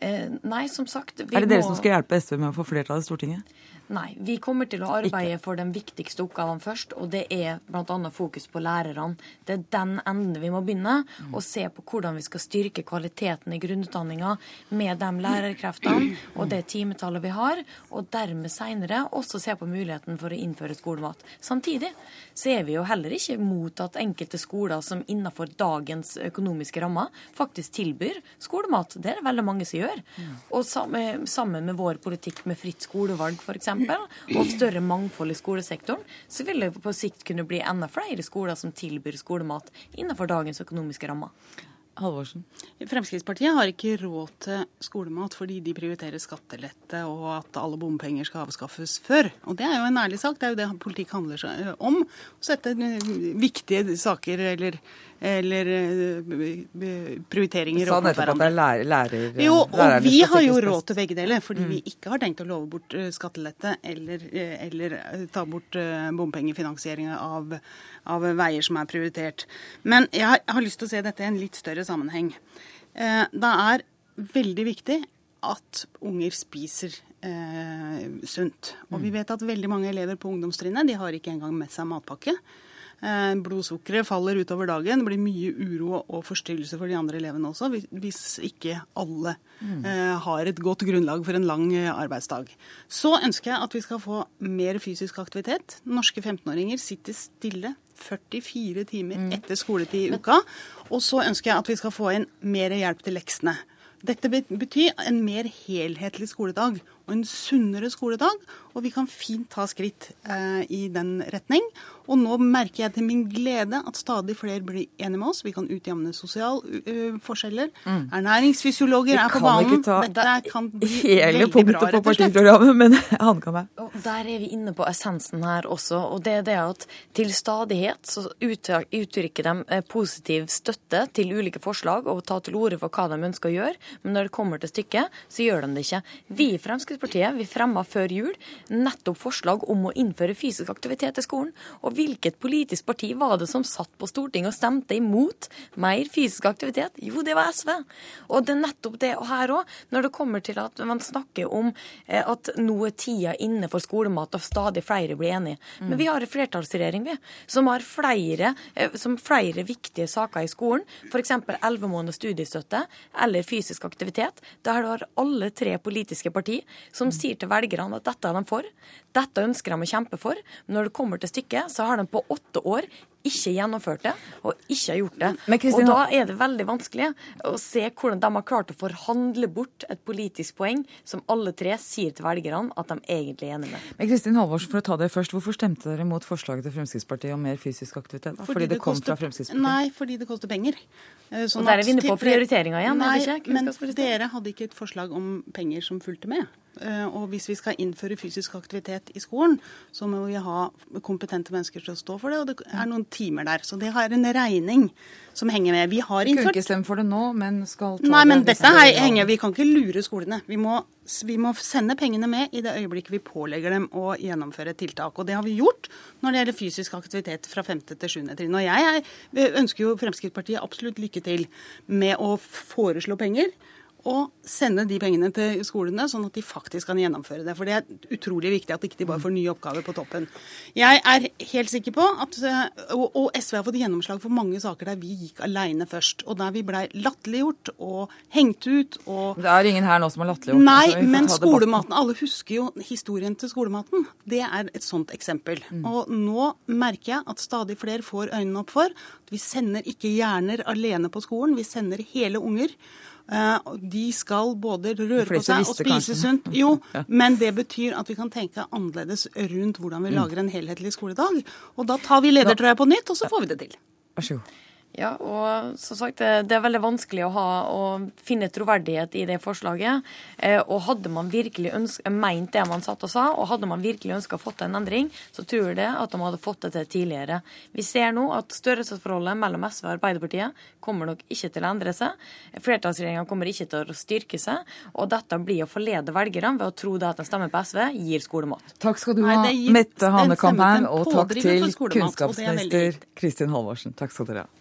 Eh, nei, som sagt Er det dere må... som skal hjelpe SV med å få flertall i Stortinget? Nei, vi kommer til å arbeide for den viktigste oppgaven først, og det er bl.a. fokus på lærerne. Det er den enden vi må begynne, mm. og se på hvordan vi skal styrke kvaliteten i grunnutdanninga med de lærerkreftene og det timetallet vi har, og dermed seinere også se på muligheten for å innføre skolemat. Samtidig så er vi jo heller ikke mot at enkelte skoler som innenfor dagens økonomiske rammer faktisk tilbyr skolemat. Det er det veldig mange som gjør. Mm. Og sammen med vår politikk med fritt skolevalg, f.eks og større mangfold i skolesektoren, så vil det på sikt kunne bli enda flere skoler som tilbyr skolemat innenfor dagens økonomiske rammer. Halvorsen. Fremskrittspartiet har ikke råd til skolemat fordi de prioriterer skattelette og at alle bompenger skal avskaffes før. Og det er jo en ærlig sak. Det er jo det politikk handler om. Å sette viktige saker eller eller eh, prioriteringer. Du sa nettopp at det er lærer, lærer, jo, og vi har jo råd til begge deler. Fordi mm. vi ikke har tenkt å love bort eh, skattelette eller, eh, eller ta bort bompengefinansieringa av, av, veier som er prioritert. Men jeg har, jeg har lyst til å se dette i en litt større sammenheng. Det er veldig viktig at unger spiser eh, sunt. Og vi mm. vet at veldig mange elever på ungdomstrinnet de har ikke engang med seg matpakke. Eh, blodsukkeret faller utover dagen. Det blir mye uro og forstyrrelse for de andre elevene også, hvis ikke alle mm. Eh, har et godt grunnlag for en lang eh, arbeidsdag. Så ønsker jeg at vi skal få mer fysisk aktivitet. Norske 15-åringer sitter stille 44 timer mm. etter skoletid i uka. Og så ønsker jeg at vi skal få inn mer hjelp til leksene. Dette betyr en mer helhetlig skoledag og en sunnere skoledag. Og vi kan fint ta skritt eh, i den retning. Og nå merker jeg til min glede at stadig flere blir enige med oss. Vi kan utjevne sosiale uh, forskjeller. Mm. Ernæringsfysiologer er på banen. Dette kan ikke ta kan hele punktet på partiprogrammet, men han kan meg. Der er vi inne på essensen her også. Og det er det at til stadighet så uttrykker de eh, positiv støtte til ulike forslag og tar til orde for hva de ønsker å gjøre. Men når det kommer til stykket, så gjør de det ikke. Vi i Fremskrittspartiet vi fremma før jul nettopp forslag om å innføre fysisk aktivitet i skolen. Og hvilket politisk parti var det som satt på Stortinget og stemte imot mer fysisk aktivitet? Jo, det var SV. Og det er nettopp det og her òg, når det kommer til at man snakker om eh, at nå er tida inne for skolemat, og stadig flere blir enige. Men vi har en flertallsregjering, vi, som har flere, eh, som flere viktige saker i skolen. F.eks. elleve måneders studiestøtte eller fysisk aktivitet. Der har alle tre politiske partier som sier til velgerne at dette er de for. Dette ønsker de å kjempe for. Men når det kommer til stykket, så har de på åtte år ikke gjennomført det, og ikke har gjort det. Og da er det veldig vanskelig å se hvordan de har klart å forhandle bort et politisk poeng som alle tre sier til velgerne at de egentlig er enig med. Men Kristin Halvorsen, for å ta det først, Hvorfor stemte dere mot forslaget til Fremskrittspartiet om mer fysisk aktivitet? Fordi, fordi det, det kom koster, fra Fremskrittspartiet? Nei, fordi det koster penger. Eh, sånn og der er vi inne på prioriteringa igjen? Nei, men dere hadde ikke et forslag om penger som fulgte med. Eh, og hvis vi skal innføre fysisk aktivitet i skolen, så må vi ha kompetente mennesker til å stå for det. Og det er noen timer der. Så det har en regning som henger med. Vi har innført Kunne ikke stemme for det nå, men skal ta Nei, men det dette her henger Vi kan ikke lure skolene. Vi må, vi må sende pengene med i det øyeblikket vi pålegger dem å gjennomføre tiltak. Og det har vi gjort når det gjelder fysisk aktivitet fra 5. til 7. trinn. Og jeg ønsker jo Fremskrittspartiet absolutt lykke til med å foreslå penger og sende de pengene til skolene, sånn at de faktisk kan gjennomføre det. For det er utrolig viktig at de ikke bare får nye oppgaver på toppen. Jeg er helt sikker på at Og, SV har fått gjennomslag for mange saker der vi gikk alene først. Og der vi blei latterliggjort og hengt ut og Det er ingen her nå som har latterliggjort? Nei, men skolematen Alle husker jo historien til skolematen. Det er et sånt eksempel. Mm. Og nå merker jeg at stadig flere får øynene opp for at vi sender ikke hjerner alene på skolen, vi sender hele unger. Eh, de skal både røre på seg og spise sunt. Jo, men det betyr at vi kan tenke annerledes rundt hvordan vi mm. lager en helhetlig skoledag. Og da tar vi ledertrøya på nytt, og så får vi det til. Vær så god. Ja, og som sagt, det er veldig vanskelig å, ha, å finne troverdighet i det forslaget. Eh, og hadde man virkelig ønske, meint det man satt og sa, og hadde man virkelig ønska å få til en endring, så tror jeg det at de hadde fått det til tidligere. Vi ser nå at størrelsesforholdet mellom SV og Arbeiderpartiet kommer nok ikke til å endre seg. Flertallsregjeringa kommer ikke til å styrke seg, og dette blir å forlede velgerne ved å tro at en stemme på SV gir skolemat. Takk skal du ha, Mette Hanekamp her, og takk til kunnskapsminister Kristin Halvorsen. Takk skal dere ha.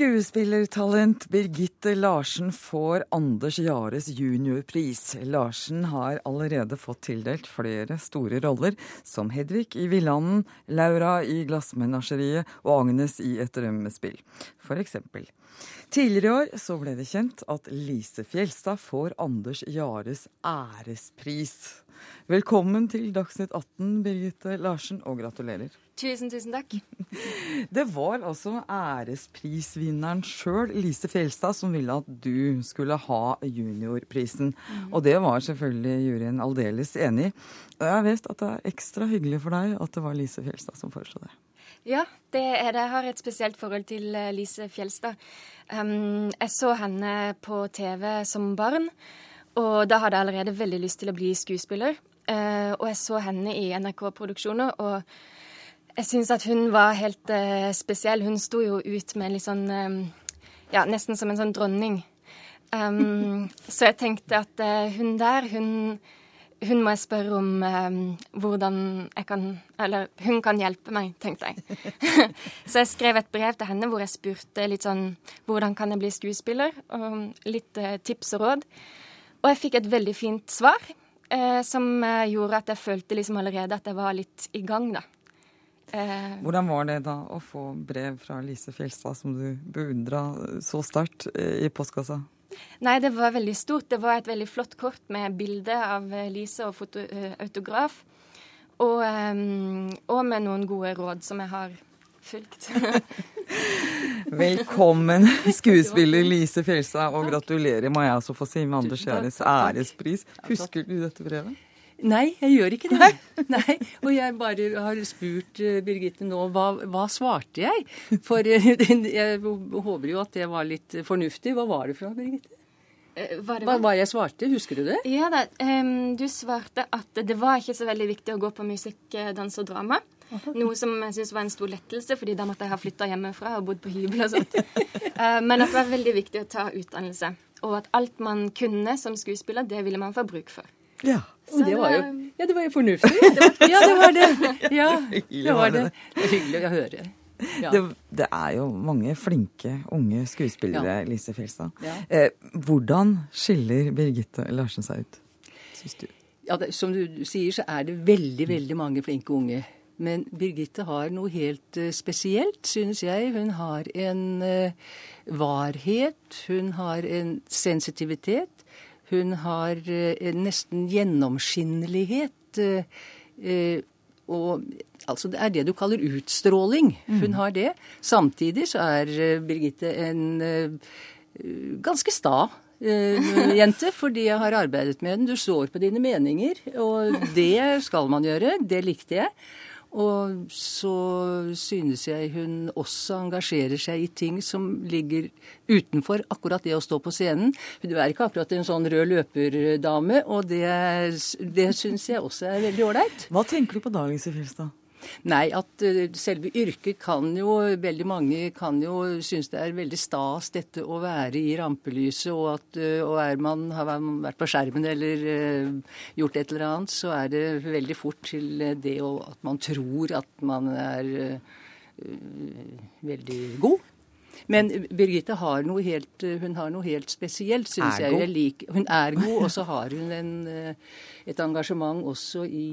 Skuespillertalent Birgitte Larsen får Anders Jares juniorpris. Larsen har allerede fått tildelt flere store roller, som Hedvig i Villanden, Laura i Glassmenasjeriet og Agnes i Et drømmespill, eksempel. Tidligere i år så ble det kjent at Lise Fjelstad får Anders Jares ærespris. Velkommen til Dagsnytt 18, Birgitte Larsen, og gratulerer. Tusen, tusen takk. Det var altså æresprisvinneren sjøl, Lise Fjelstad, som ville at du skulle ha juniorprisen. Mm. Og det var selvfølgelig juryen aldeles enig i. Jeg vet at det er ekstra hyggelig for deg at det var Lise Fjelstad som foreslo det. Ja, det er det. Jeg har et spesielt forhold til eh, Lise Fjelstad. Um, jeg så henne på TV som barn, og da hadde jeg allerede veldig lyst til å bli skuespiller. Uh, og jeg så henne i NRK-produksjoner, og jeg syns at hun var helt uh, spesiell. Hun sto jo ut med litt sånn um, Ja, nesten som en sånn dronning. Um, så jeg tenkte at uh, hun der, hun hun må jeg spørre om um, hvordan jeg kan Eller hun kan hjelpe meg, tenkte jeg. så jeg skrev et brev til henne hvor jeg spurte litt sånn Hvordan kan jeg bli skuespiller? Og litt uh, tips og råd. Og jeg fikk et veldig fint svar, eh, som eh, gjorde at jeg følte liksom allerede at jeg var litt i gang, da. Eh, hvordan var det da å få brev fra Lise Fjelstad, som du beundra så sterkt, eh, i postkassa? Nei, det var veldig stort. Det var et veldig flott kort med bilde av eh, Lise og foto, autograf. Og, og, med noen gode råd som jeg har fulgt. Velkommen, skuespiller Lise Fjelstad, og gratulerer, må jeg også få si, med Anders Gjæres ærespris. Husker du dette brevet? Nei, jeg gjør ikke det. Nei. Og jeg bare har spurt uh, Birgitte nå hva, hva, svarte jeg? For uh, jeg håper jo at det var litt fornuftig. Hva var det fra, Birgitte? Hva, hva, hva jeg svarte? Husker du det? Ja da. Um, du svarte at det var ikke så veldig viktig å gå på musikk, dans og drama. Noe som jeg syns var en stor lettelse, fordi da måtte jeg ha flytta hjemmefra og bodd på hybel og sånt. Men at det var veldig viktig å ta utdannelse. Og at alt man kunne som skuespiller, det ville man få bruk for. Ja. Så det var jo, ja, det var jo fornuftig. Det var, ja, det var det. Ja, det var det. Det er hyggelig å høre. Ja. Det, det, er jo mange flinke unge skuespillere, ja. Lise Fjelstad. Ja. Eh, hvordan skiller Birgitte Larsen seg ut, syns du? Ja, det, Som du sier, så er det veldig, veldig mange flinke unge. Men Birgitte har noe helt uh, spesielt, synes jeg. Hun har en uh, varhet, hun har en sensitivitet. Hun har eh, nesten gjennomskinnelighet. Eh, eh, og altså det er det du kaller utstråling. Hun mm. har det. Samtidig så er Birgitte en ganske sta jente, fordi jeg har arbeidet med den. Du står på dine meninger, og det skal man gjøre. Det likte jeg. Og så synes jeg hun også engasjerer seg i ting som ligger utenfor akkurat det å stå på scenen. Hun er ikke akkurat en sånn rød løperdame, og det, det syns jeg også er veldig ålreit. Hva tenker du på da, Lise Filstad? Nei, at uh, selve yrket kan jo Veldig mange kan jo synes det er veldig stas dette å være i rampelyset, og at uh, og er man, har man vært på skjermen eller uh, gjort et eller annet, så er det veldig fort til det at man tror at man er veldig god. Men Birgitte har noe helt, hun har noe helt spesielt, syns jeg. jeg liker. Hun er god, og så har hun en, et engasjement også i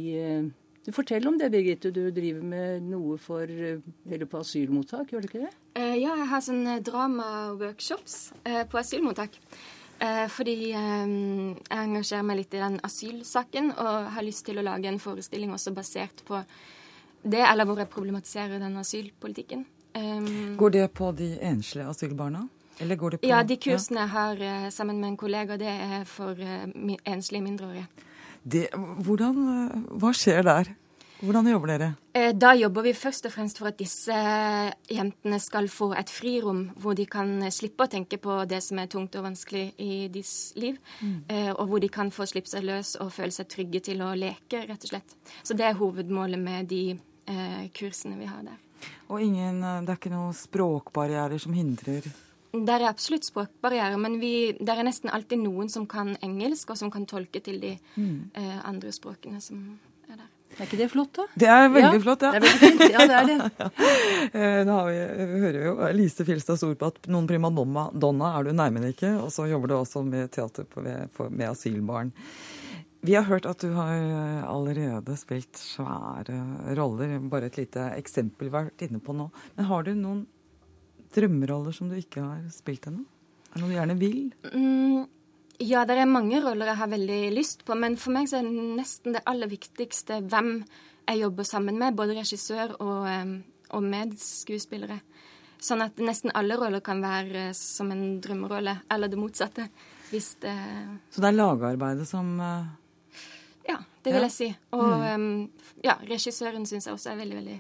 Fortell om det, Birgitte. Du driver med noe for, eh, eller på asylmottak, gjør du ikke det? Uh, ja, jeg har sånne drama-workshops uh, på asylmottak. Uh, fordi jeg engasjerer meg litt i den asylsaken og har lyst til å lage en forestilling også basert på det, eller hvor jeg problematiserer den asylpolitikken. Um, går det på de enslige asylbarna? Eller går det på Ja, de kursene jeg har sammen med en kollega, det er for enslige mindreårige. Det, hvordan, hva skjer der? Hvordan jobber dere? Eh, da jobber vi først og fremst for at disse jentene skal få et frirom hvor de kan slippe å tenke på det som er tungt og vanskelig i deres liv. Mm. Eh, og hvor de kan få slippe seg løs og føle seg trygge til å leke, rett og slett. Så det er hovedmålet med de eh, kursene vi har der. Og ingen, det er ikke noen språkbarrierer som hindrer der er absolutt språkbarriere, men vi, der er nesten alltid noen som kan engelsk, og som kan tolke til de mm. eh, andre språkene som er der. Er ikke det flott, da? Det er veldig ja, flott, ja. Det er veldig fint. Ja, det er det. Eh, nå vi, hører vi jo Lise Filstads ord på at noen primadonna donna er du nærmere ikke, og så jobber du også med teater på, med asylbarn. Vi har hørt at du har eh, allerede spilt svære roller. Bare et lite eksempel vært inne på nå. Men har du noen drømmeroller som du ikke har spilt ennå? Er det noe du gjerne vil? Mm, ja, det er mange roller jeg har veldig lyst på. Men for meg så er det nesten det aller viktigste hvem jeg jobber sammen med. Både regissør og, og medskuespillere. Sånn at nesten alle roller kan være som en drømmerolle, eller det motsatte. Hvis det Så det er lagarbeidet som uh... Ja, det vil ja. jeg si. Og mm. ja, regissøren syns jeg også er veldig, veldig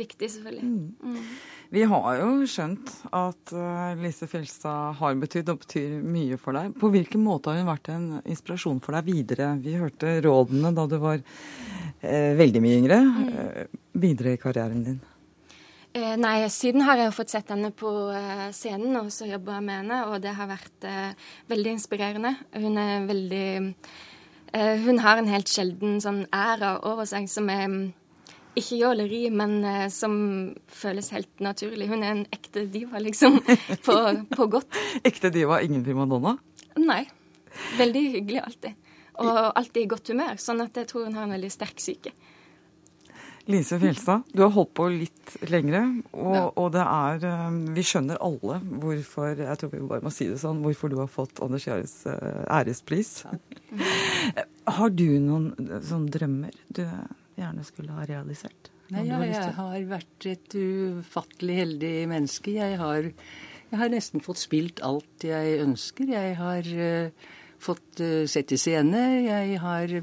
viktig, selvfølgelig. Mm. Mm. Vi har jo skjønt at uh, Lise Fjelstad har betydd og betyr mye for deg. På hvilken måte har hun vært en inspirasjon for deg videre? Vi hørte rådene da du var uh, veldig mye yngre. Uh, videre i karrieren din? Eh, nei, siden har jeg jo fått sett henne på eh, scenen og så jobba med henne, og det har vært eh, veldig inspirerende. Hun er veldig Hun har en helt sjelden sånn æra over seg som er ikke jåleri, men uh, som føles helt naturlig. Hun er en ekte diva, liksom. På, på godt. ekte diva, ingen primadonna? Nei. Veldig hyggelig alltid. Og alltid i godt humør. Sånn at jeg tror hun har en veldig sterk syke. Lise Fjelstad, du har holdt på litt lengre, og, ja. og, det er eh, Vi skjønner alle hvorfor jeg tror vi bare må si det sånn, hvorfor du har fått Anders Jahres eh, ærespris. Ja. Har du noen sånne drømmer du gjerne skulle ha realisert? Nei, ja, jeg har vært et ufattelig heldig menneske. Jeg har, jeg har, nesten fått spilt alt jeg ønsker. Jeg har uh, fått uh, sett i scene. Jeg har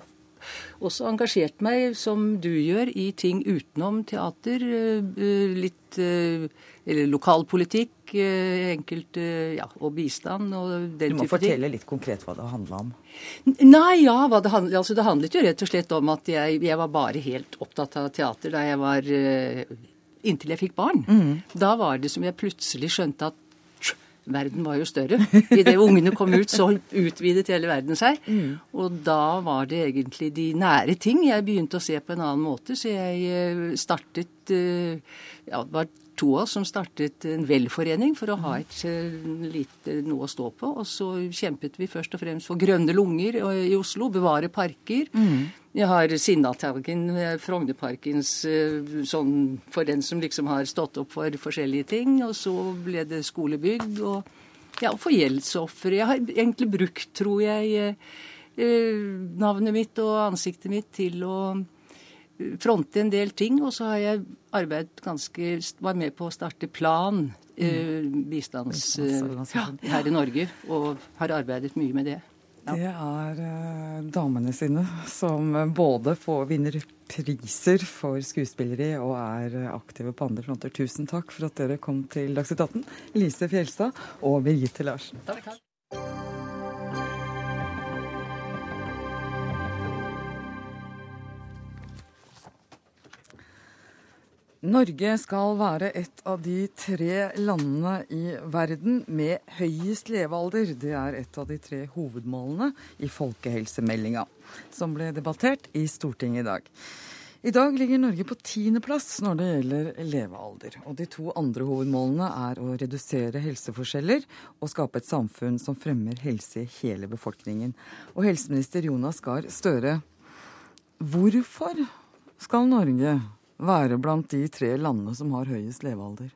også engasjert meg, som du gjør, i ting utenom teater. Uh, litt eller lokalpolitikk, enkelt, ja, og bistand og den type ting. Du må fortelle litt konkret hva det handla om. Nei, ja, det handlet, altså det handlet jo rett og slett om at jeg, jeg, var bare helt opptatt av teater da jeg var uh, Inntil jeg fikk barn. Mm. Da var det som jeg plutselig skjønte at verden var jo større. Idet ungene kom ut, så utvidet hele verden seg. Mm. Og da var det egentlig de nære ting jeg begynte å se på en annen måte. Så jeg eh, startet ja, det var to av oss som startet en velforening for å ha et eh, lite noe å stå på. Og så kjempet vi først og fremst for grønne lunger i Oslo, bevare parker. Mm. Jeg har Sinnataggen, eh, Frognerparkens eh, sånn for den som liksom har stått opp for forskjellige ting. Og så ble det skolebygg og ja, for gjeldsofre. Jeg har egentlig brukt, tror jeg, navnet mitt og ansiktet mitt til å fronte en del ting. Og så har jeg arbeidet ganske Var med på å starte Plan, eh, bistands... Eh, her i Norge. Og har arbeidet mye med det. Ja. Det er uh, damene sine som både får vinner priser for skuespilleri og er aktive på andre fronter. Tusen takk for at dere kom til Dagsnytt 18, Lise Fjelstad og Birgitte Larsen. Takk. Norge skal være et av de tre landene i verden med høyest levealder. Det er et av de tre hovedmålene i folkehelsemeldinga, som ble debattert i Stortinget i dag. I dag ligger Norge på tiendeplass når det gjelder levealder. Og de to andre hovedmålene er å redusere helseforskjeller og skape et samfunn som fremmer helse i hele befolkningen. Og helseminister Jonas Gahr Støre, hvorfor skal Norge være blant de tre landene som har høyest levealder?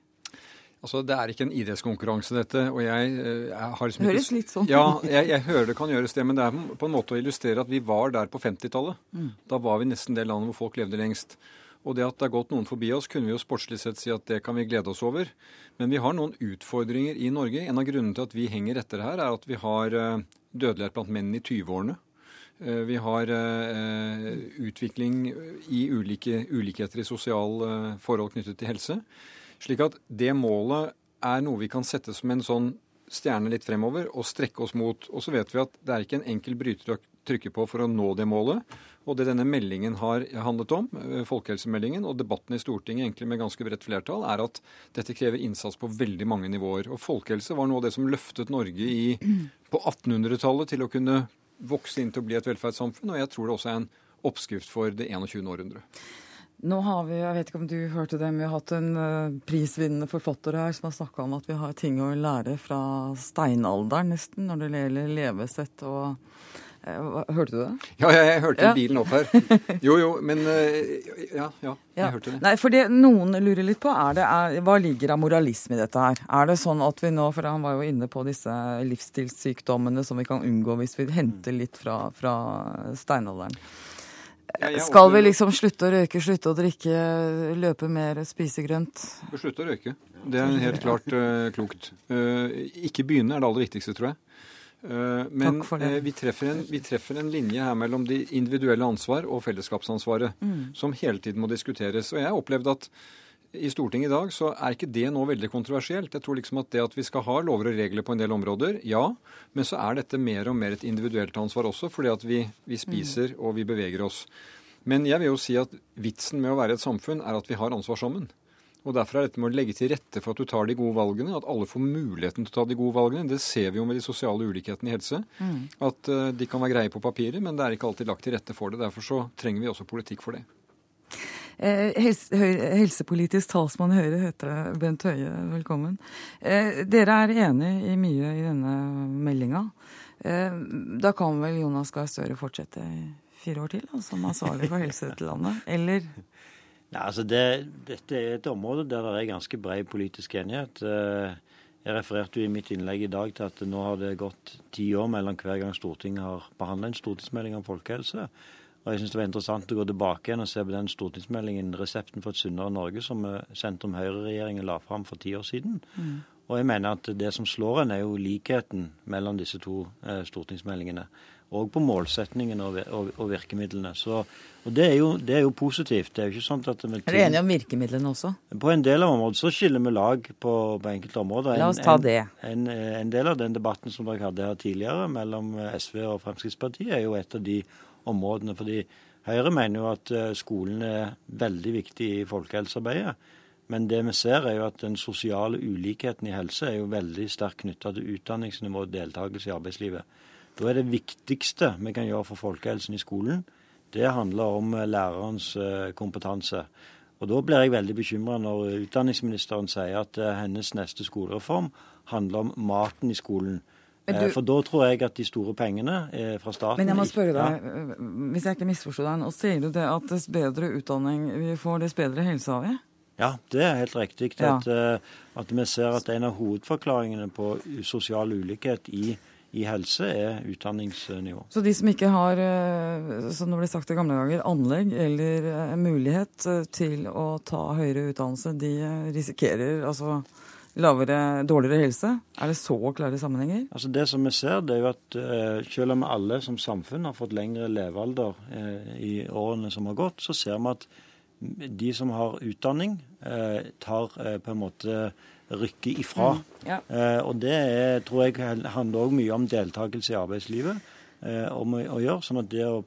Altså, Det er ikke en idrettskonkurranse, dette. og jeg, eh, jeg har liksom Det høres litt sånn Ja, jeg, jeg, hører det kan gjøres det, men det er på en måte å illustrere at vi var der på 50-tallet. Mm. Da var vi nesten det landet hvor folk levde lengst. Og det at det har gått noen forbi oss, kunne vi jo sportslig sett si at det kan vi glede oss over. Men vi har noen utfordringer i Norge. En av grunnene til at vi henger etter her, er at vi har eh, dødelighet blant menn i 20-årene. Eh, vi har eh, utvikling i ulike, ulikheter i sosiale eh, forhold knyttet til helse. Slik at det målet er noe vi kan sette som en sånn stjerne litt fremover og strekke oss mot. Og så vet vi at det er ikke en enkel bryter å trykke på for å nå det målet. Og det denne meldingen har handlet om, eh, folkehelsemeldingen, og debatten i Stortinget egentlig med ganske bredt flertall, er at dette krever innsats på veldig mange nivåer. Og folkehelse var noe av det som løftet Norge i, på 1800-tallet til å kunne vokse inn til å bli et velferdssamfunn, og jeg tror det også er en oppskrift for det 21. århundre. Nå har vi, jeg vet ikke om du hørte det, men vi har hatt en uh, prisvinnende forfatter her som har snakka om at vi har ting å lære fra steinalderen nesten når det gjelder levesett og Hørte du det? Ja, jeg, jeg hørte ja. bilen opp her. Jo, jo, men uh, ja, ja, jeg ja. hørte det. Nei, for det noen lurer litt på, er det, er, hva ligger av moralisme i dette her? Er det sånn at vi nå, for han var jo inne på disse livsstilssykdommene som vi kan unngå hvis vi henter litt fra, fra steinalderen. Skal vi liksom slutte å røyke, slutte å drikke, løpe mer, spise grønt? Slutte å røyke. Det er helt klart uh, klokt. Uh, ikke begynne er det aller viktigste, tror jeg. Uh, men vi treffer, en, vi, treffer en, linje her mellom de individuelle ansvar og fellesskapsansvaret, mm. som hele tiden må diskuteres. Og jeg opplevde at i Stortinget i dag, så er ikke det nå veldig kontroversielt. Jeg tror liksom at det at vi skal ha lover og regler på en del områder, ja. Men så er dette mer og mer et individuelt ansvar også, fordi at vi, vi spiser og vi beveger oss. Men jeg vil jo si at vitsen med å være et samfunn er at vi har ansvar sammen. Og Derfor er dette med å legge til rette for at du tar de gode valgene, at alle får muligheten til å ta de gode valgene. Det ser vi jo med de sosiale ulikhetene i helse. Mm. At uh, de kan være greie på papiret, men det er ikke alltid lagt til rette for det. Derfor så trenger vi også politikk for det. Eh, helse, helsepolitisk talsmann i Høyre heter det. Bent Høie, velkommen. Eh, dere er enig i mye i denne meldinga. Eh, da kan vel Jonas Gahr Støre fortsette i fire år til da, som ansvarlig for helse til landet, eller? Nei, altså det, Dette er et område der det er ganske bred politisk enighet. Jeg refererte jo i mitt innlegg i dag til at nå har det gått ti år mellom hver gang Stortinget har behandla en stortingsmelding om folkehelse. Og jeg syns det var interessant å gå tilbake igjen og se på den stortingsmeldingen 'Resepten for et sunnere Norge' som sentrum Høyre-regjeringen la fram for ti år siden. Mm. Og jeg mener at det som slår en, er jo likheten mellom disse to eh, stortingsmeldingene. Og på målsettingene og, og, og, virkemidlene. Så, og det er, jo, det er, jo, positivt. Det Er jo ikke sånn at... Er du enig om virkemidlene også? På en del av områdene så skiller vi lag på, på enkelte områder. La oss ta det. En, en, en, del av den debatten som dere hadde her tidligere mellom SV og Fremskrittspartiet, er jo et av de områdene. fordi Høyre mener jo at eh, skolen er veldig viktig i folkehelsearbeidet. Men det vi ser er jo at den sosiale ulikheten i helse er jo veldig sterkt knytta til utdanningsnivå og deltakelse i arbeidslivet. Da er det viktigste vi kan gjøre for folkehelsen i skolen, det handler om eh, lærerens eh, kompetanse. Og Da blir jeg veldig bekymra når utdanningsministeren sier at hennes neste skolereform handler om maten i skolen. Du, eh, For da tror jeg at de store pengene fra staten Men jeg må spørre deg, ja. hvis jeg ikke misforstår deg nå, sier du det at dess bedre utdanning vi får, dess bedre helse har vi? Ja, det er helt riktig. Ja. At, eh, at, vi ser at en av hovedforklaringene på sosial ulikhet i, i, helse er utdanningsnivå. Så de som ikke har, eh, som det ble sagt i gamle dager, anlegg eller mulighet til å ta høyere utdannelse, de risikerer altså lavere, dårligere helse? Er det så klare sammenhenger? Altså Det som vi ser, det er jo at selv om alle som samfunn har fått lengre levealder i årene som har gått, så ser vi at de som har utdanning, uh, tar på en måte rykket ifra. Mm, ja. og det er, tror jeg handler òg mye om deltakelse i arbeidslivet. om å, å, gjøre, sånn at, det å,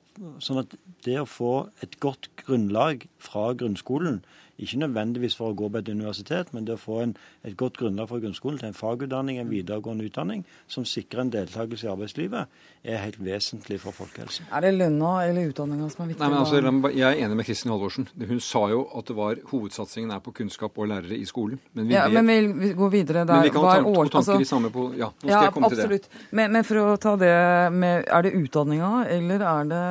sånn at det å få et godt grunnlag fra grunnskolen ikke nødvendigvis for å gå på et universitet, men det å få en, et godt grunnlag for grunnskolen til en fagutdanning, en videregående utdanning, som sikrer en deltakelse i arbeidslivet, er helt vesentlig for folkehelsen. Er det lønna eller utdanninga som er viktig? Nei, men altså, Jeg er enig med Kristin Halvorsen. Hun sa jo at det var hovedsatsingen er på kunnskap og lærere i skolen. Men vi, ja, men vi går videre der. Men vi kan ta to tanker altså, i samme på Ja, nå skal ja, jeg komme absolutt. til det. Men, men, for å ta det med Er det utdanninga eller er det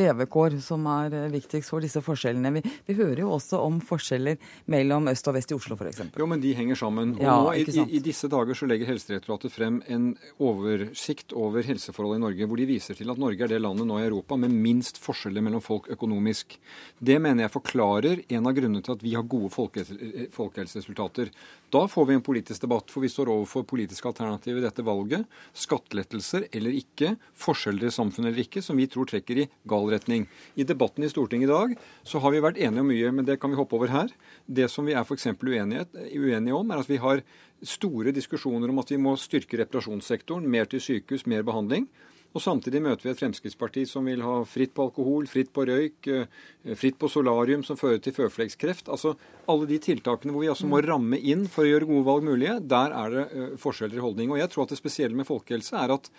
levekår som er viktigst for disse forskjellene? Vi, vi hører jo også om forskjeller mellom øst og vest i Oslo f.eks. Jo, men de henger sammen. Og ja, nå, i, i, disse dager så legger Helsedirektoratet frem en oversikt over helseforholdet i Norge, hvor de viser til at Norge er det landet nå i Europa med minst forskjeller mellom folk økonomisk. Det mener jeg forklarer en av grunnene til at vi har gode folkehelseresultater. Da får vi en politisk debatt, for vi står overfor politiske alternativer i dette valget. Skattelettelser eller ikke, forskjeller i samfunnet eller ikke, som vi tror trekker i gal retning. I debatten i Stortinget i dag så har vi vært enige om mye, men det kan vi hoppe over her. Det som vi er f.eks. uenige om, er at vi har store diskusjoner om at vi må styrke reparasjonssektoren, mer til sykehus, mer behandling. Og Samtidig møter vi et Fremskrittsparti som vil ha fritt på alkohol, fritt på røyk, eh, fritt på solarium som fører til føflekkskreft. Altså alle de tiltakene hvor vi altså må ramme inn for å gjøre gode valg mulige, der er det uh, forskjeller i holdning. Og jeg tror at det spesielle med folkehelse er at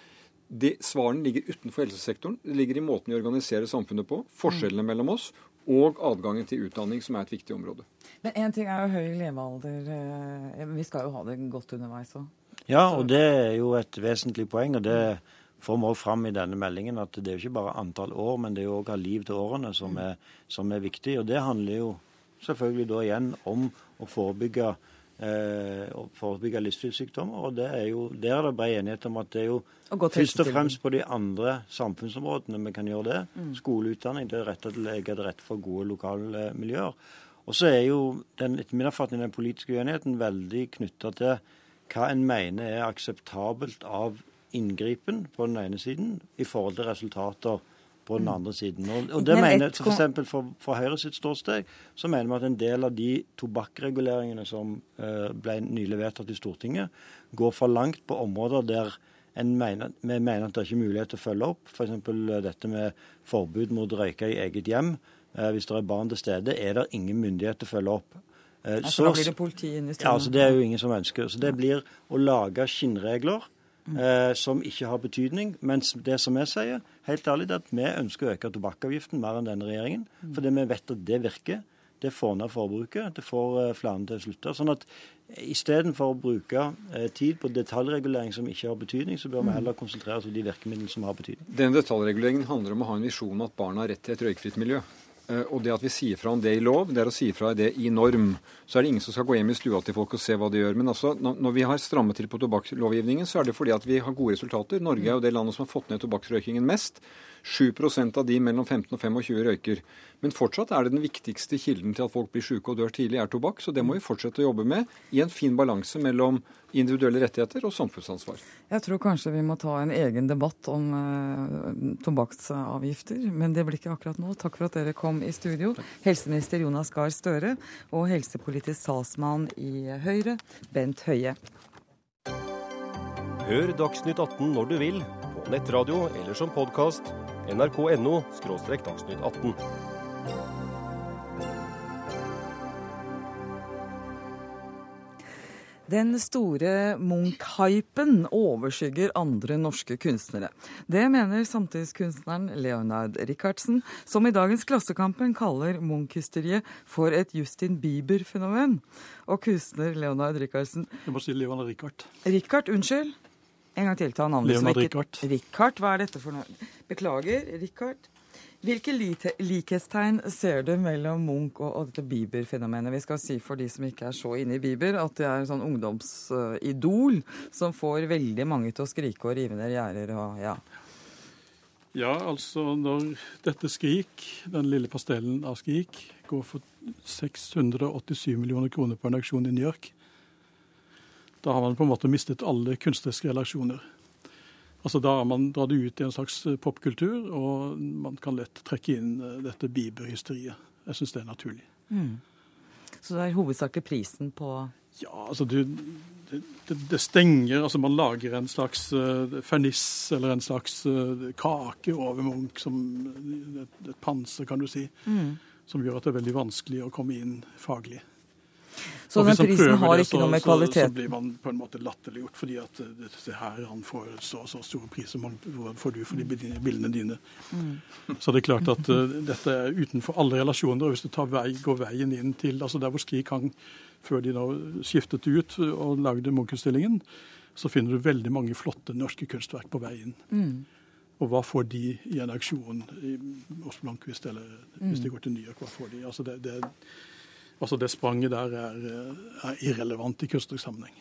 de, svarene ligger utenfor helsesektoren. Det ligger i måten vi organiserer samfunnet på, forskjellene mellom oss, og adgangen til utdanning, som er et viktig område. Men én ting er jo høy levealder. Eh, vi skal jo ha det godt underveis òg. Ja, og det er jo et vesentlig poeng. og det får vi også fram i denne meldingen at det er jo ikke bare antall år, men det er jo òg liv til årene som er, som er, viktig. Og det handler jo selvfølgelig da igjen om å forebygge, forebygge livsstilssykdommer. Og det er jo, der er det bred enighet om at det er jo først og fremst på de andre samfunnsområdene vi kan gjøre det. Mm. Skoleutdanning, det er rett til å legge til rette for gode lokalmiljøer. Og så er jo den, etter min oppfatning den politiske uenigheten veldig knytta til hva en mener er akseptabelt av inngripen på den ene siden i forhold til resultater på den mm. andre siden. Og, og det mener, for eksempel for, for Høyre sitt ståsted så mener vi at en del av de tobakkreguleringene som uh, ble nylig vedtatt i Stortinget, går for langt på områder der mener, vi mener at det er ikke mulighet til å følge opp. F.eks. Uh, dette med forbud mot å røyke i eget hjem. Uh, hvis det er barn til stede, er det ingen myndighet til å følge opp. Uh, altså, da blir det politi inn i stedet? Ja, altså, det er jo ingen som ønsker. Så det blir å lage skinnregler eh, som ikke har betydning. Mens det som vi sier, helt ærlig, er at vi ønsker å øke tobakkavgiften mer enn denne regjeringen. Fordi vi vet at det virker. Det får ned forbruket. Det får eh, flere til å slutte. Sånn at Istedenfor å bruke eh, tid på detaljregulering som ikke har betydning, så bør vi heller konsentrere oss om de virkemidlene som har betydning. Den detaljreguleringen handler om å ha en visjon om at barna har rett til et røykfritt miljø. Eh, og det at vi sier fra om det i lov, det er å si fra det i norm. Så er det ingen som skal gå hjem i stua til folk og se hva de gjør. Men altså, når vi har strammet til på tobakkslovgivningen, så er det fordi at vi har gode resultater. Norge er jo det landet som har fått ned tobakksrøykingen mest. 7% av de mellom 15 og 25 røyker. Men fortsatt er det den viktigste kilden til at folk blir syke og dør tidlig, er tobakk. Så det må vi fortsette å jobbe med i en fin balanse mellom individuelle rettigheter og samfunnsansvar. Jeg tror kanskje vi må ta en egen debatt om eh, tobakksavgifter, men det blir ikke akkurat nå. Takk for at dere kom i studio. Helseminister Jonas Gahr Støre og helsepolitisk talsmann i Høyre, Bent Høie. Hør Dagsnytt 18 når du vil, på nettradio eller som podkast nrk.no – dagsnytt 18. Den store Munch-hypen overskygger andre norske kunstnere. Det mener samtidskunstneren Leonard Ricardsen, som i dagens Klassekampen kaller Munch-hysteriet for et Justin Bieber-fenomen. Og kunstner Leonard Ricardsen Du må si Leonard Ricard. Ricard, unnskyld. En gang til, ta navnet. Leonard Ricard. Ricard, hva er dette for noe? Beklager, Ricard. Hvilke likhetstegn ser du mellom Munch og, og dette Bieber-fenomenet? Vi skal si for de som ikke er så inne i Bieber, at det er en sånn ungdomsidol som får veldig mange til å skrike og rive ned gjerder og ja. Ja, altså når dette Skrik, den lille pastellen av Skrik, går for 687 millioner kroner på en auksjon i New York, da har man på en måte mistet alle kunstneriske relasjoner. Altså Da har man dratt ut i en slags eh, popkultur, og man kan lett trekke inn eh, dette Bieber-hysteriet. Jeg syns det er naturlig. Mm. Så det er hovedsakelig prisen på Ja, altså du, det, det, stenger Altså man lager en slags uh, ferniss eller en slags uh, kake over Munch, som et, et panser, kan du si, mm. som gjør at det er veldig vanskelig å komme inn faglig. Så den prisen har ikke noe med kvalitet så, blir man på en måte latterliggjort fordi at eh, se her, han får så så store priser, hvor får du for de bildene dine? Mm. Så det er klart at uh, dette er utenfor alle relasjoner. og Hvis du vei, går veien inn til altså der hvor Skrik hang før de nå skiftet ut og lagde Munch-utstillingen, så finner du veldig mange flotte norske kunstverk på veien. Mm. Og hva får de i en auksjon hos Blankvist, eller hvis de mm. går til New York, hva får de? Altså det, det Altså Det spranget der er, er irrelevant i kunstnersammenheng.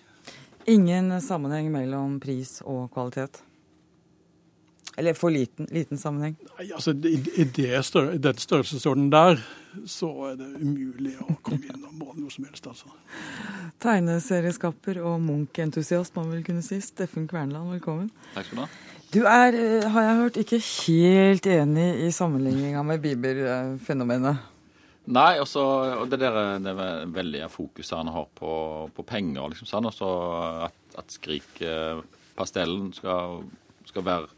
Ingen sammenheng mellom pris og kvalitet? Eller for liten, liten sammenheng? Nei, altså I, i, større, i den størrelsesordenen der, så er det umulig å komme inn og måle noe som helst. altså. Tegneserieskaper og Munch-entusiast, man vil kunne si. Steffen Kverneland, velkommen. Takk skal du ha. Du er, eh, har jeg hørt, ikke helt enig i sammenligninga med Bieber-fenomenet? Nei, også, og det der det veldige fokuset han har på, på penger, liksom sånn. Også at, at Skrik-pastellen skal, skal, være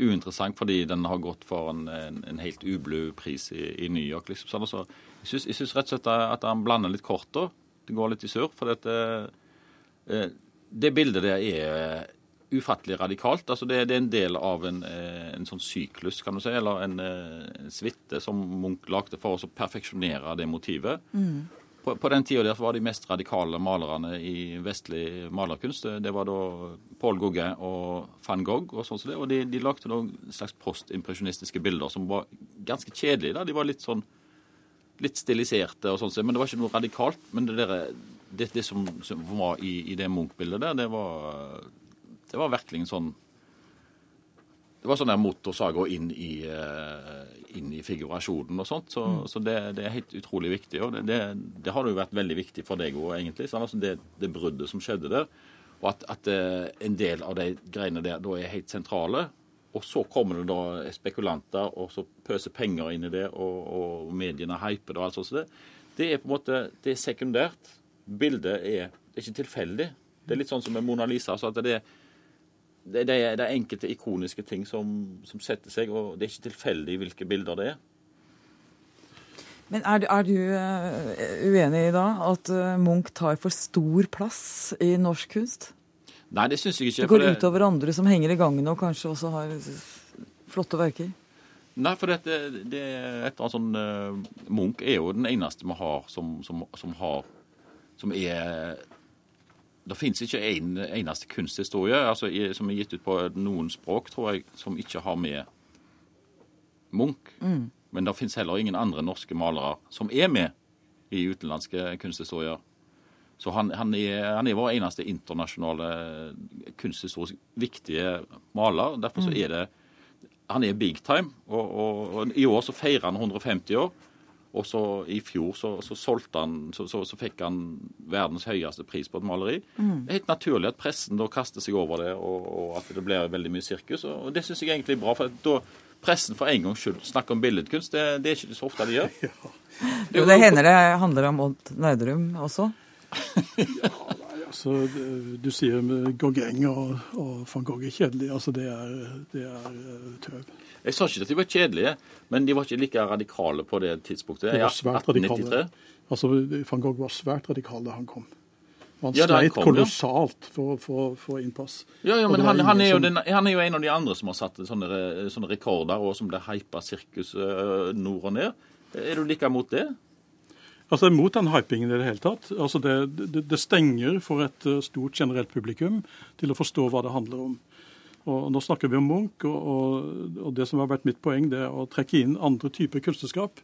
uinteressant fordi den har gått for en, en, en helt ublu pris i, i, New York. liksom sånn. Så jeg syns rett og slett at han blander litt kort da. Det går litt i surr. For dette, eh, det bildet der er ufattelig radikalt. altså Det, det er en del av en, eh, en, sånn syklus, kan du si, eller en, en suite som Munch lagde for å perfeksjonere det motivet. Mm. På, på, den tida var de mest radikale malerne i vestlig malerkunst det var da Paul Gugge og van Gogh. Og sånn som det, og de, de lagde noen slags postimpresjonistiske bilder som var ganske kjedelige. da, De var litt sånn litt stiliserte, og sånn, men det var ikke noe radikalt. Men det, der, det, det som, som, var i, i det Munch-bildet der, det var, det var virkelig en sånn det var sånn der motorsaga inn, i, uh, inn i figurasjonen og sånt. Så, mm. så det, det, er helt utrolig viktig. Og det, det, det har jo vært veldig viktig for deg òg, egentlig. Sånn, altså det, det, bruddet som skjedde der. Og at, at uh, en del av de greiene der da er helt sentrale. Og så kommer det da spekulanter og så pøser penger inn i det, og, og mediene hyper det og alt sånt. Så det, det er på en måte det er sekundært. Bildet er, er ikke tilfeldig. Det er litt sånn som med Mona Lisa. så at det er det, det, er, det, er, enkelte ikoniske ting som, som, setter seg, og det er ikke tilfeldig hvilke bilder det er. Men er, er du uh, uenig i da at uh, Munch tar for stor plass i norsk kunst? Nei, det syns jeg ikke. Det går det... utover andre som henger i gangene og kanskje også har flotte verker? Nei, for dette, det er et uh, Munch er jo den eneste vi har som, som, som har Som er det finnes ikke en eneste kunsthistorie altså, som er gitt ut på noen språk, tror jeg, som ikke har med Munch. Mm. Men det finnes heller ingen andre norske malere som er med i utenlandske kunsthistorier. Så han, han, er, han er, vår eneste internasjonale kunsthistorisk viktige maler. Derfor så mm. er det Han er big time. Og, og, og i år så feirer han 150 år. Og så i fjor så, så solgte han så, så, så, fikk han verdens høyeste pris på et maleri. Mm. Det er helt naturlig at pressen da kaster seg over det, og, og at det blir veldig mye sirkus. Og det syns jeg egentlig er bra. for da pressen for en gangs skyld snakker om billedkunst. Det, det, er ikke så ofte de gjør. Ja. Jo, det hender det handler om Odd Nerdrum også? ja, nei, altså, Du sier Gauguin og, og van Gogh er kjedelig. Altså, det er, det er eh, tøv. Jeg sa ikke at de var kjedelige, men de var ikke like radikale på det tidspunktet. De var svært radikale. Altså, Van Gogh var svært radikal da han kom. Han ja, sleit kom, kolossalt for, å få innpass. Ja, ja men han, han, er som... den, han, er jo en av de andre som har satt sånne, sånne rekorder, og som ble hypa sirkus nord og ned. Er du like mot det? Altså, jeg er mot den hypingen i det hele tatt. Altså, det, det, det stenger for et stort generelt publikum til å forstå hva det handler om. Og Nå snakker vi om Munch, og, og, og, det som har vært mitt poeng, det er å trekke inn andre typer kunstnerskap.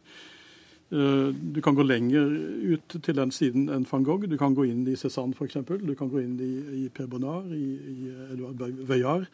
Uh, du kan gå lenger ut til den siden enn van Gogh. Du kan gå inn i Cézanne f.eks. Du kan gå inn i, i Per Bonnard, i, i Edvard Veillard.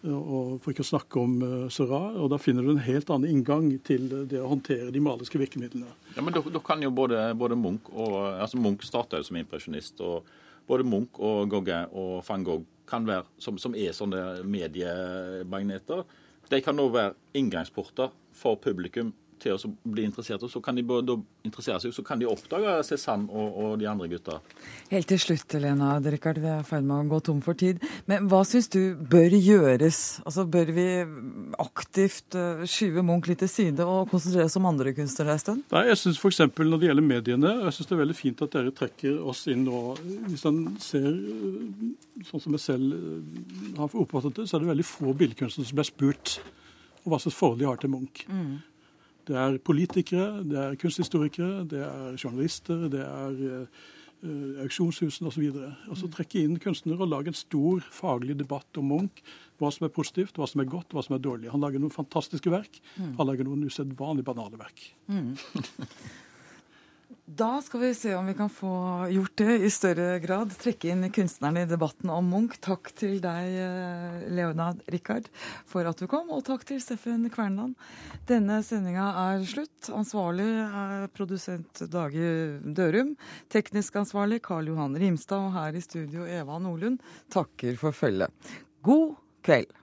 Uh, og for ikke å snakke om uh, Seurat. Og da finner du en helt annen inngang til det å håndtere de maliske virkemidlene. Ja, men Da kan jo både, både Munch og altså Munch starta som impresjonist. og både Munch og Gogge og van Gogh kan være, som, som er sånne mediemagneter, de kan nå være inngangsporter for publikum til å bli interessert. Og så kan de både interessere seg, så kan de oppdage Cézanne og, og, de andre gutta. Helt til slutt, Lena Richard, vi er i ferd med å gå tom for tid. Men hva syns du bør gjøres? Altså, Bør vi aktivt uh, skyve Munch litt til side og konsentrere oss om andre kunstnere en stund? Nei, jeg syns f.eks. når det gjelder mediene, jeg synes det er veldig fint at dere trekker oss inn nå. Hvis en ser, eh, sånn som jeg selv eh, har oppfattet det, så er det veldig få billedkunstnere som blir spurt om hva slags forhold de har til Munch. Mm. Det er politikere, det er kunsthistorikere, det er journalister, det er uh, auksjonshusene osv. Altså trekke inn kunstnere og lage en stor faglig debatt om Munch. Hva som er positivt, hva som er godt, hva som er dårlig. Han lager noen fantastiske verk. Mm. Han lager noen usedvanlig banale verk. Mm. Da skal vi se om vi kan få gjort det i større grad. Trekke inn kunstnerne i debatten om Munch. Takk til deg, eh, Leonard Rikard, for at du kom, og takk til Steffen Kverneland. Denne sendinga er slutt. Ansvarlig er produsent Dage Dørum. Teknisk ansvarlig Karl Johan Rimstad, og her i studio Eva Nordlund takker for følget. God kveld.